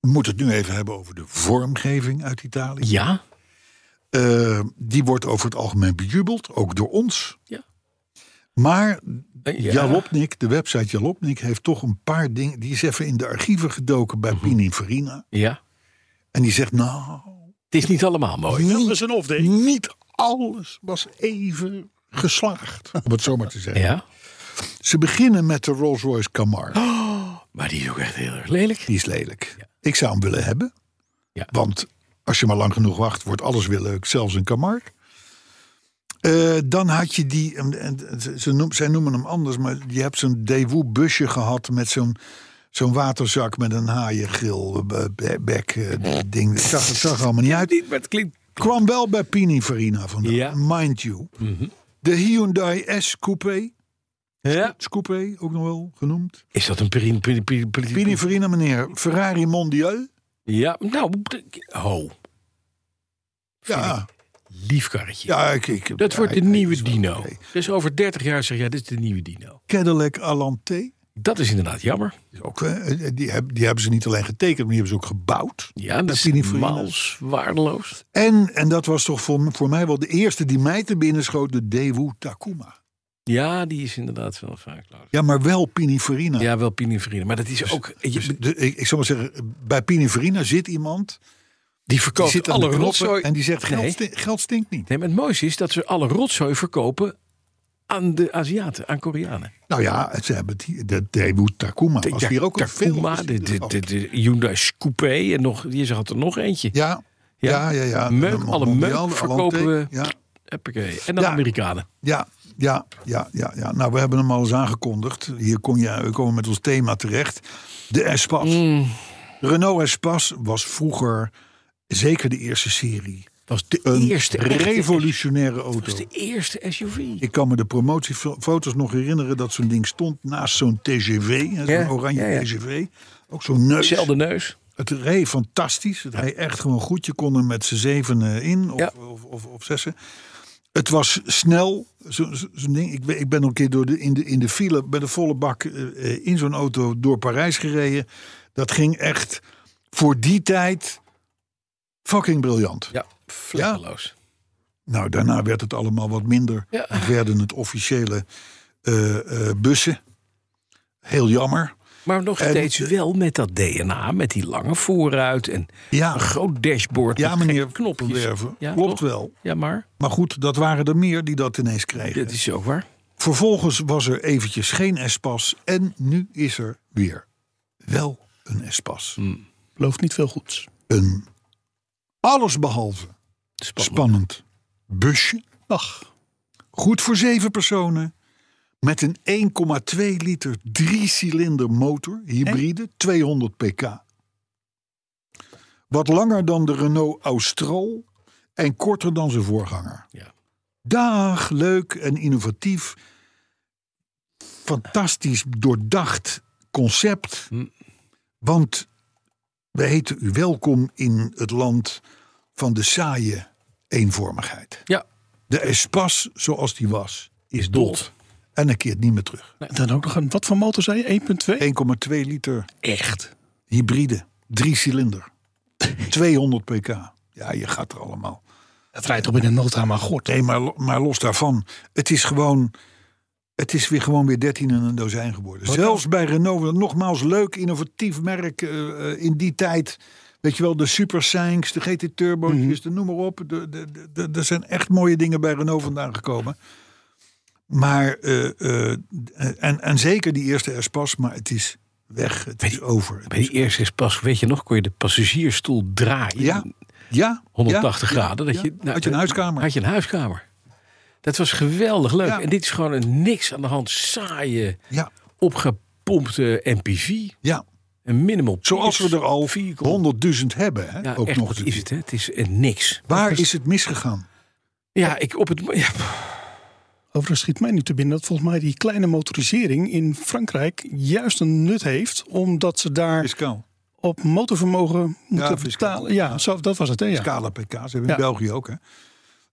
We moeten het nu even hebben over de vormgeving uit Italië. Ja? Eh, die wordt over het algemeen bejubeld, ook door ons. Ja. Maar Eh, ja. Jalopnik, de website Jalopnik, heeft toch een paar dingen. Die is even in de archieven gedoken bij Pininfarina. Ja. En die zegt: Nou, Het is niet allemaal mooi. Dat is een niet alles was even geslaagd. Om het zo maar te zeggen. Ja? Ze beginnen met de Rolls Royce Camargue. *gasps* Maar die is ook echt heel erg lelijk. Die is lelijk. Ik zou hem willen hebben. Ja. Want als je maar lang genoeg wacht, wordt alles weer leuk. Zelfs een Camargue. Eh, dan had je die, ze- noem, zij noemen hem anders, maar je hebt zo'n Daewoo busje gehad met zo'n zo'n waterzak met een haaiengril, eh, be- bek, eh, ding. Het zag, het zag allemaal niet uit. Niet, maar het klinkt... Kwam wel bij Pininfarina vandaan, Ja. mind you. De Hyundai S Coupé, Ja. Coupé ook nog wel genoemd. Is dat een Pininfarina meneer, Ferrari Mondial. Ja, nou... Ho. Ja, Lief karretje. ja ik, ik, Dat ja, wordt de ik- nieuwe dino. Dus over 30 jaar zeg je, dit is de nieuwe dino. Cadillac Alante. Dat is inderdaad jammer. is Ook, eh, die, hebben, die hebben ze niet alleen getekend, maar die hebben ze ook gebouwd. Ja, dat is mals waardeloos. En, en dat was toch voor, voor mij wel de eerste die mij te binnen schoot, de Daewoo Takuma. Ja, die is inderdaad wel vaak. Ja, maar wel Pininfarina. Ja, wel Pininfarina. Maar dat is ook... je- Dus de, ik, ik zou maar zeggen, bij Pininfarina zit iemand, die die verkoopt zit alle rotzooi... en die zegt geld, Nee. sti- geld stinkt niet. Nee, maar het mooiste is dat ze alle rotzooi verkopen aan de Aziaten, aan Koreanen. Nou ja, ze hebben die, de Daewoo Takuma. De was hier ook een film. Takuma, de, de, de, de Hyundai Coupé en nog, je had er nog eentje. Ja, ja, ja. ja. Meuk, De alle meuk verkopen we. Ja. En dan Ja. Amerikanen. ja, ja, ja, ja, ja. Nou, we hebben hem al eens aangekondigd. Hier kom je, we komen met ons thema terecht. De Espace. Mm. Renault Espace was vroeger, zeker de eerste serie, Dat was de een eerste revolutionaire Dat auto. was de eerste SUV. Ik kan me de promotiefoto's nog herinneren dat zo'n ding stond naast zo'n TGV, zo'n Ja, oranje ja, ja. TGV. Ook zo'n neus. Zelfde neus. Het reed fantastisch. Het reed echt gewoon goed. Je kon er met z'n zevenen in of, of, of, of zessen. Het was snel. Zo- zo- Zo'n ding. Ik ben, ik ben een keer door de, in, de, in de file bij de volle bak eh, eh, in zo'n auto door Parijs gereden. Dat ging echt voor die tijd fucking briljant. Ja, vlekkeloos. Nou, daarna werd het allemaal wat minder. Ja. Het werden het officiële eh, bussen. Heel jammer. Maar nog En- steeds wel met dat DNA, met die lange voorruit en Ja, een groot dashboard. ja met meneer knopjes. Ja, Klopt toch? wel. Ja, maar Maar goed, dat waren er meer die dat ineens kregen. dat is ook waar. Vervolgens was er eventjes geen Espas. En nu is er weer wel een Espas. Hmm. Belooft niet veel goeds. Een allesbehalve Spannend. spannend busje. Ach, Goed voor zeven personen. Met een 1,2 liter drie-cilinder motor. Hybride, 200 pk. Wat langer dan de Renault Austral. En korter dan zijn voorganger. Ja. Dag, leuk en innovatief. Fantastisch doordacht concept. Hm. Want we heten u welkom in het land van de saaie eenvormigheid. Ja, De Espas zoals die was, is Dood. En een keert niet meer terug. dan ook nog een. Wat voor motor zei je? 1,2? 1,2 liter Echt. hybride, drie cilinder, 200 *laughs* pk. Ja, je gaat er allemaal. Het rijdt toch binnen nota maar god. Nee, maar, maar los daarvan. Het is gewoon. Het is weer gewoon weer 13 en een dozijn geworden. Zelfs bij Renault, nogmaals leuk, innovatief merk eh, eh, in die tijd. Weet je wel, de Super Sainz, de GT Turbo's, de noem maar op. De, de, de, de- er zijn echt mooie dingen bij Renault vandaan gekomen. Maar, eh, eh, en, en zeker die eerste Espas, maar het is weg. Het is over. Bij die eerste is pas, weet je nog, kon je de passagiersstoel draaien. ja, ja. 180 ja, graden. Dat ja. je, nou, Had je een huiskamer. Had je een huiskamer. Dat was geweldig leuk. En dit is gewoon een niks aan de hand saaie, Ja, opgepompte MPV. ja. Een minimal Zoals we er al vehicle. 100.000 hebben. Hè? Ja, ook echt, nog wat is het, hè? Het is een niks. Waar is het misgegaan? Ja, ik op het... Ja, Overigens schiet mij nu te binnen dat volgens mij die kleine motorisering in Frankrijk juist een nut heeft. Omdat ze daar Fiscaal. op motorvermogen moeten betalen. Ja, zo, dat was het. Hè, ja. Scala pk. Ze hebben in Ja. België ook. Hè?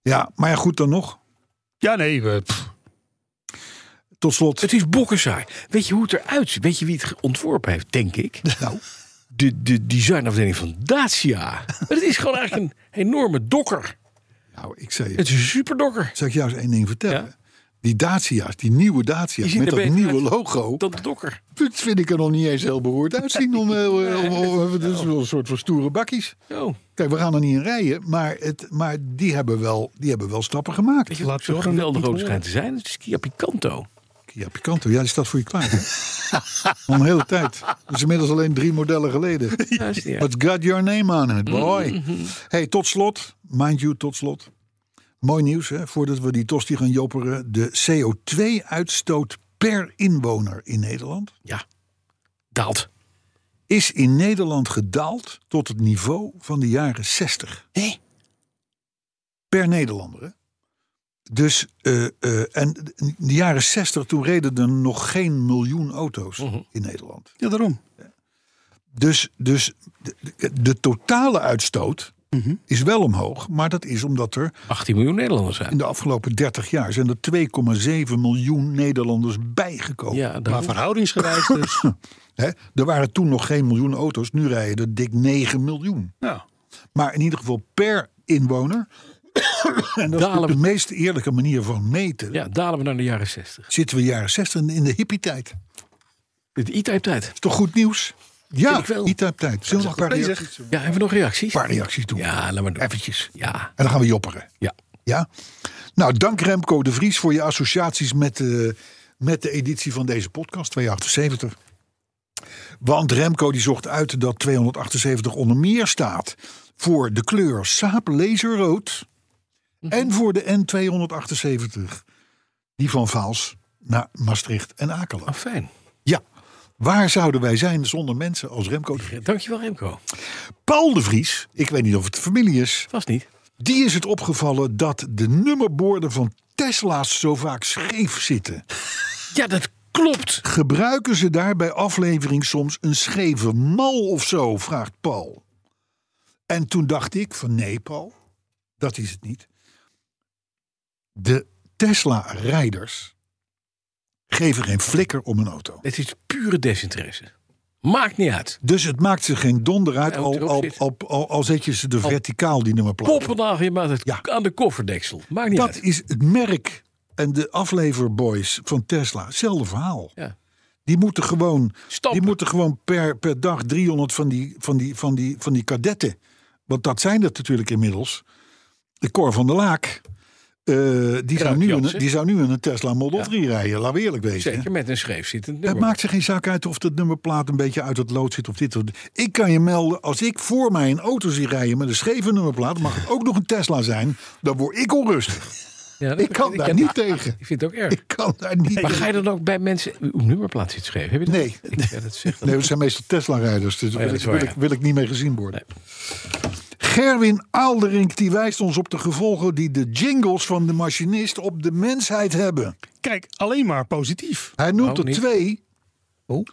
Ja, maar ja, goed dan nog. ja, nee. we-. Tot slot. het is bokkensaai. Weet je hoe het eruit ziet? Weet je wie het ontworpen heeft, denk ik? *laughs* Nou, De, de designafdeling van Dacia. *laughs* het is gewoon eigenlijk een enorme dokker. nou, ik zei. Het is een superdokker. Zal ik jou eens één ding vertellen? Ja. Die Dacia's, die nieuwe Dacia's met dat nieuwe logo. Dan de dokker. Dat vind ik er nog niet eens heel beroerd uitzien. Om, eh, om, om- het is wel een soort van stoere bakkies. Zo. Kijk, we gaan er niet in rijden. Maar, het, maar die, hebben wel, die hebben wel stappen gemaakt. Weet je Laat zo geweldig rood schijnt te zijn? Het is Kia Picanto. Ja, Picanto, ja, die staat voor je klaar. Al *laughs* een hele tijd. Dat is inmiddels alleen drie modellen geleden. Ja, is niet erg. It's got your name on it, boy. Hey, tot slot, mind you, tot slot. Mooi nieuws, hè, voordat we die tosti gaan jopperen. De CO2-uitstoot per inwoner in Nederland Ja, daalt. is in Nederland gedaald tot het niveau van de jaren 60. Per Nederlander, hè? Dus, eh, eh, en in de jaren 60, toen reden er nog geen miljoen auto's in Nederland. Ja, daarom. Dus, dus de, de- de totale uitstoot is wel omhoog. Maar dat is omdat er 18 miljoen Nederlanders in zijn. de afgelopen 30 jaar zijn er 2,7 miljoen Nederlanders bijgekomen. Ja, Maar daarom. verhoudingsgewijs dus. *laughs* Hè? Er waren toen nog geen miljoen auto's. Nu rijden er dik 9 miljoen. ja. Maar in ieder geval per inwoner. *coughs* en dat is Dalen de we- meest eerlijke manier van meten. ja, dalen we naar de jaren 60. Zitten we jaren 60 in de hippie-tijd. De E-type tijd. Is toch goed nieuws? Ja, ik wel. E-type tijd. Zullen we nog een paar bezig. reacties, Ja, hebben we nog reacties? een paar reacties doen? Ja, laat maar doen. Eventjes. Ja, En dan gaan we jopperen. ja. Ja? Nou, dank Remco de Vries voor je associaties met de, met de editie van deze podcast, 278. Want Remco die zocht uit dat 278 onder meer staat voor de kleur Saab Laserrood en voor de N278, die van Vaals naar Maastricht en Akelen. Oh, fijn. Ja, waar zouden wij zijn zonder mensen als Remco? Dankjewel Remco. Paul de Vries, ik weet niet of het familie is, Vast niet. die is het opgevallen dat de nummerborden van Tesla's zo vaak scheef zitten. *laughs* Ja, dat klopt. Gebruiken ze daar bij aflevering soms een scheve mal of zo? vraagt Paul. En toen dacht ik van nee, Paul, dat is het niet. De Tesla-rijders geven geen flikker om een auto. Het is pure desinteresse. Maakt niet uit. Dus het maakt ze geen donder uit, al, al, al, zet je ze er verticaal die nummerplaat. Poppendagje maar het Ja. aan de kofferdeksel. Maakt niet Dat uit. is het merk en de afleverboys van Tesla. Hetzelfde verhaal. Ja. Die moeten gewoon, Stampen. die moeten gewoon per, per dag 300 van die, van, die, van, die, van die kadetten. Want dat zijn er natuurlijk inmiddels. De Cor van der Laak. Eh, die, zou nu Jansen. die zou nu in een Tesla Model 3 rijden. Laten we eerlijk wezen. Zeker met een scheef zittend Het maakt ze geen zak uit of het nummerplaat een beetje uit het lood zit of dit. Of. Ik kan je melden, als ik voor mij een auto zie rijden met een scheve nummerplaat, mag het ook nog een Tesla zijn, dan word ik onrustig. Ja, dat Ik kan daar niet tegen. Ik vind het ook erg. Ik kan daar niet Maar ga je dan ook bij mensen uw nummerplaat zitten schrijven? Heb je dat? Nee. Ik, ja, dat Nee, dat zijn meestal Tesla-rijders. Dus daar ja, wil, dat waar, wil, ik, ja. wil ik niet mee gezien worden. Gerwin Aalderink die wijst ons op de gevolgen die de jingles van de machinist op de mensheid hebben. Kijk, alleen maar positief. Hij noemt er niet. twee. Oh.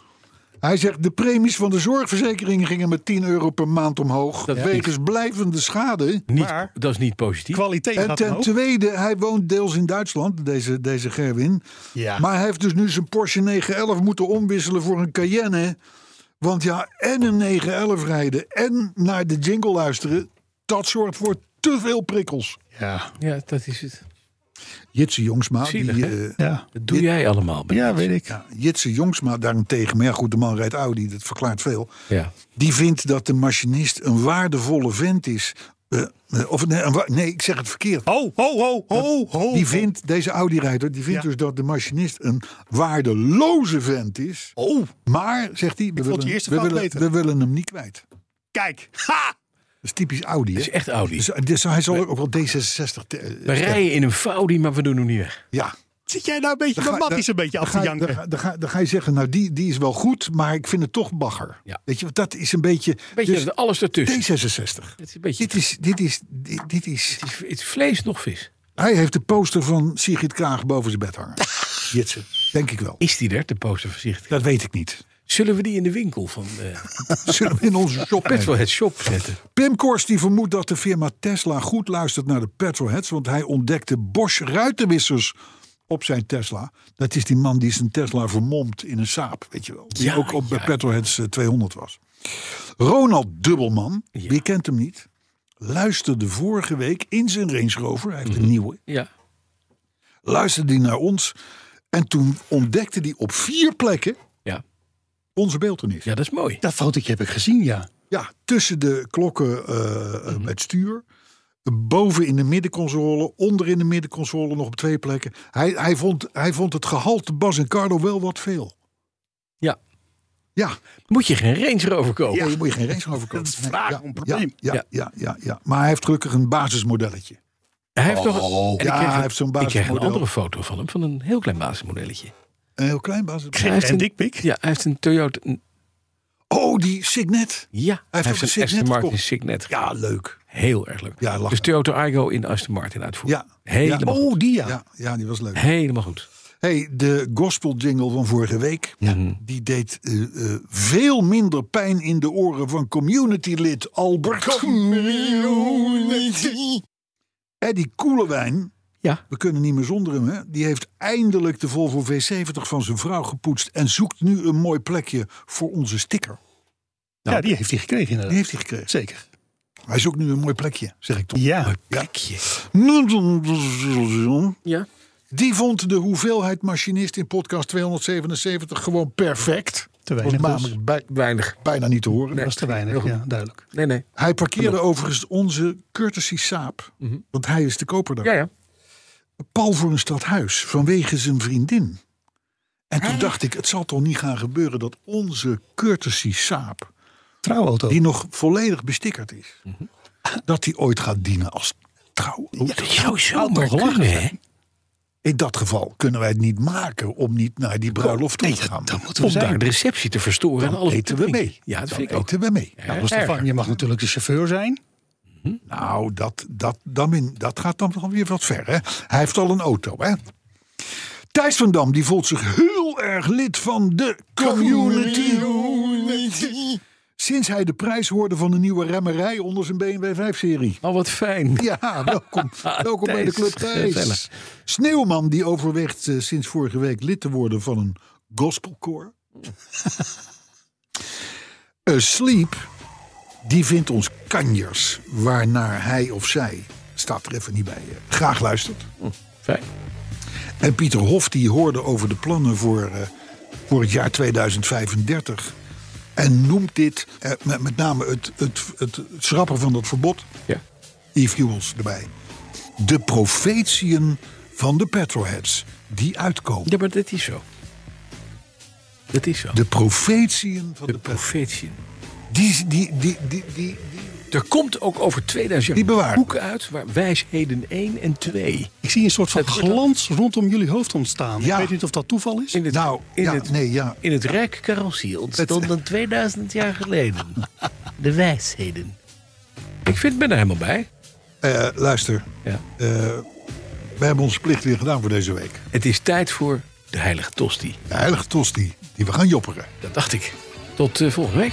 Hij zegt de premies van de zorgverzekering gingen met 10 euro per maand omhoog. Dat- wegens blijvende schade. niet, Maar- dat is niet positief. Kwaliteit En gaat ten omhoog. tweede, hij woont deels in Duitsland, deze, deze Gerwin. Ja. Maar hij heeft dus nu zijn Porsche 911 moeten omwisselen voor een Cayenne. Want ja, en een 911 rijden en naar de jingle luisteren... dat zorgt voor te veel prikkels. Ja. Ja, dat is het. Jitse Jongsma, Zielig, die, eh, Ja. Dat doe jij allemaal. ja, mensen. weet ik. ja, Jitse Jongsma daarentegen... maar ja goed, de man rijdt Audi, dat verklaart veel... Ja. die vindt dat de machinist een waardevolle vent is... Eh, eh, of nee, nee, ik zeg het verkeerd. Ho, ho, ho, ho, ho. Die vindt, deze Audi-rijder, die vindt Ja. dus dat de machinist een waardeloze vent is. Oh, Maar, zegt hij, we, vond willen, we, willen, beter. we willen hem niet kwijt. kijk. Ha! Dat is typisch Audi. Dat Hè? is echt Audi. Dus, dus hij zal ook wel D66. te- eh, We rijden in een Faudi, maar we doen hem niet weg. Ja. Zit jij nou een beetje Dan Matties een beetje af te janken? ga- dan, ga, dan ga je zeggen, nou die, die is wel goed, maar ik vind het toch bagger. Ja. Weet je, dat is een beetje... Beetje dus alles ertussen. D66. Het is een beetje Dit is, dit is, dit, dit is... het is, het is vlees nog vis. Hij heeft de poster van Sigrid Kaag boven zijn bed hangen. *laughs* Jitse, denk ik wel. Is die er, de poster van zich? Dat weet ik niet. Zullen we die in de winkel van eh *laughs* Zullen we in onze shop Petrolhead Shop zetten? Pim Kors die vermoedt dat de firma Tesla goed luistert naar de petrolheads. Want hij ontdekte Bosch ruitenwissers op zijn Tesla. Dat is die man die zijn Tesla vermomt in een Saab, weet je wel. Die Ja, ook op ja. de Petrolheads eh, 200 was. Ronald Dubbelman, Ja. wie kent hem niet? Luisterde vorige week in zijn Range Rover, hij heeft Mhm. een nieuwe. Ja. Luisterde hij naar ons. En toen ontdekte hij op vier plekken. Onze beeltenis. ja, dat is mooi. Dat fotootje heb ik gezien, ja. Ja, tussen de klokken eh, eh, met stuur. Boven in de middenconsole, onder in de middenconsole nog op twee plekken. Hij, hij, vond, hij vond het gehalte Bas en Carlo wel wat veel. Ja. Ja, Moet je geen Range Rover kopen? ja. je moet je geen race over kopen. Dat is vraag om ja, probleem. Ja, Ja. ja, ja, ja, Maar hij heeft gelukkig een basismodelletje. Hij heeft Oh, en ik ja, kreeg hij een- heeft zo'n Ik kreeg een basismodel. andere foto van hem, van een heel klein basismodelletje. Een heel klein basismodel. Hij heeft En een- dikpik. Ja, hij heeft een Toyota. een- Oh, die Signet. Ja, hij heeft een een Signet Aston Martin gekocht. Signet. Ja, leuk. Heel erg leuk. Ja, lachen. dus Toyota Igo in Aston Martin uitvoeren. Ja. Helemaal, Oh, die ja. Ja, ja, die was leuk. helemaal goed. Hey, de gospel jingle van vorige week, ja, die deed eh, eh, veel minder pijn in de oren van community lid Albert. Community. Eddie Koelewijn, Ja. we kunnen niet meer zonder hem, hè? die heeft eindelijk de Volvo V70 van zijn vrouw gepoetst en zoekt nu een mooi plekje voor onze sticker. ja, die heeft hij gekregen Die inderdaad. heeft hij gekregen. Zeker. Hij zoekt nu een mooi plekje, zeg ik toch. Ja. Plekje. Ja. Die vond de hoeveelheid machinist in podcast 277 gewoon perfect. Te Was weinig dus. bij- Weinig. bijna niet te horen. Dat was te weinig, ja, duidelijk. Nee, nee. Hij parkeerde overigens onze courtesy saap. Want hij is de koper daar. Ja, ja. Paul voor een stadhuis vanwege zijn vriendin. En toen dacht ik, het zal toch niet gaan gebeuren dat onze courtesy saap, Trouwauto. die nog volledig bestickerd is, dat die ooit gaat dienen als trouwauto. Dat zou zo kunnen, hè? In dat geval kunnen wij het niet maken om niet naar die bruiloft toe te gaan. dat moeten we Om daar de receptie te verstoren en alles eten te we mee. Ja, dat Dan vind ik ook. eten we mee. Ja, Nou, Stefan, je mag natuurlijk de chauffeur zijn. Nou, dat, dat, dan dat gaat dan weer wat ver. Hè? Hij heeft al een auto. Hè? Thijs van Dam die voelt zich heel erg lid van de community. Sinds hij de prijs hoorde van een nieuwe remmerij onder zijn BMW 5-serie. Oh, wat fijn. Ja, welkom, *laughs* welkom bij de Club Thijs. gezellig. Sneeuwman die overweegt eh, sinds vorige week lid te worden van een gospelkoor. *laughs* Sleep die vindt ons kanjers, waarnaar hij of zij, staat er even niet bij, eh, graag luistert. Fijn. En Pieter Hof die hoorde over de plannen voor, eh, voor het jaar 2035. En noemt dit, eh, met, met name het, het, het, het schrappen van dat verbod, Ja. e-fuels erbij. De profetieën van de petrolheads die uitkomen. Ja, maar dat is zo. Dat is zo. De profetieën van de, De petrol. Die, die, die, die, die, Er komt ook over 2000 jaar boeken uit waar wijsheden 1 en 2. Ik zie een soort van glans rondom jullie hoofd ontstaan. Ik weet niet of dat toeval is. In het, nou, in ja, het, nee, ja. in het Rijk Karossier ontstonden 2000 *laughs* jaar geleden *laughs* de wijsheden. Ik vind, ben er helemaal bij. Eh, luister, Ja. eh, we hebben onze plicht weer gedaan voor deze week. Het is tijd voor de heilige tosti. De heilige tosti, die we gaan jopperen. Dat dacht ik. Tot eh, volgende week.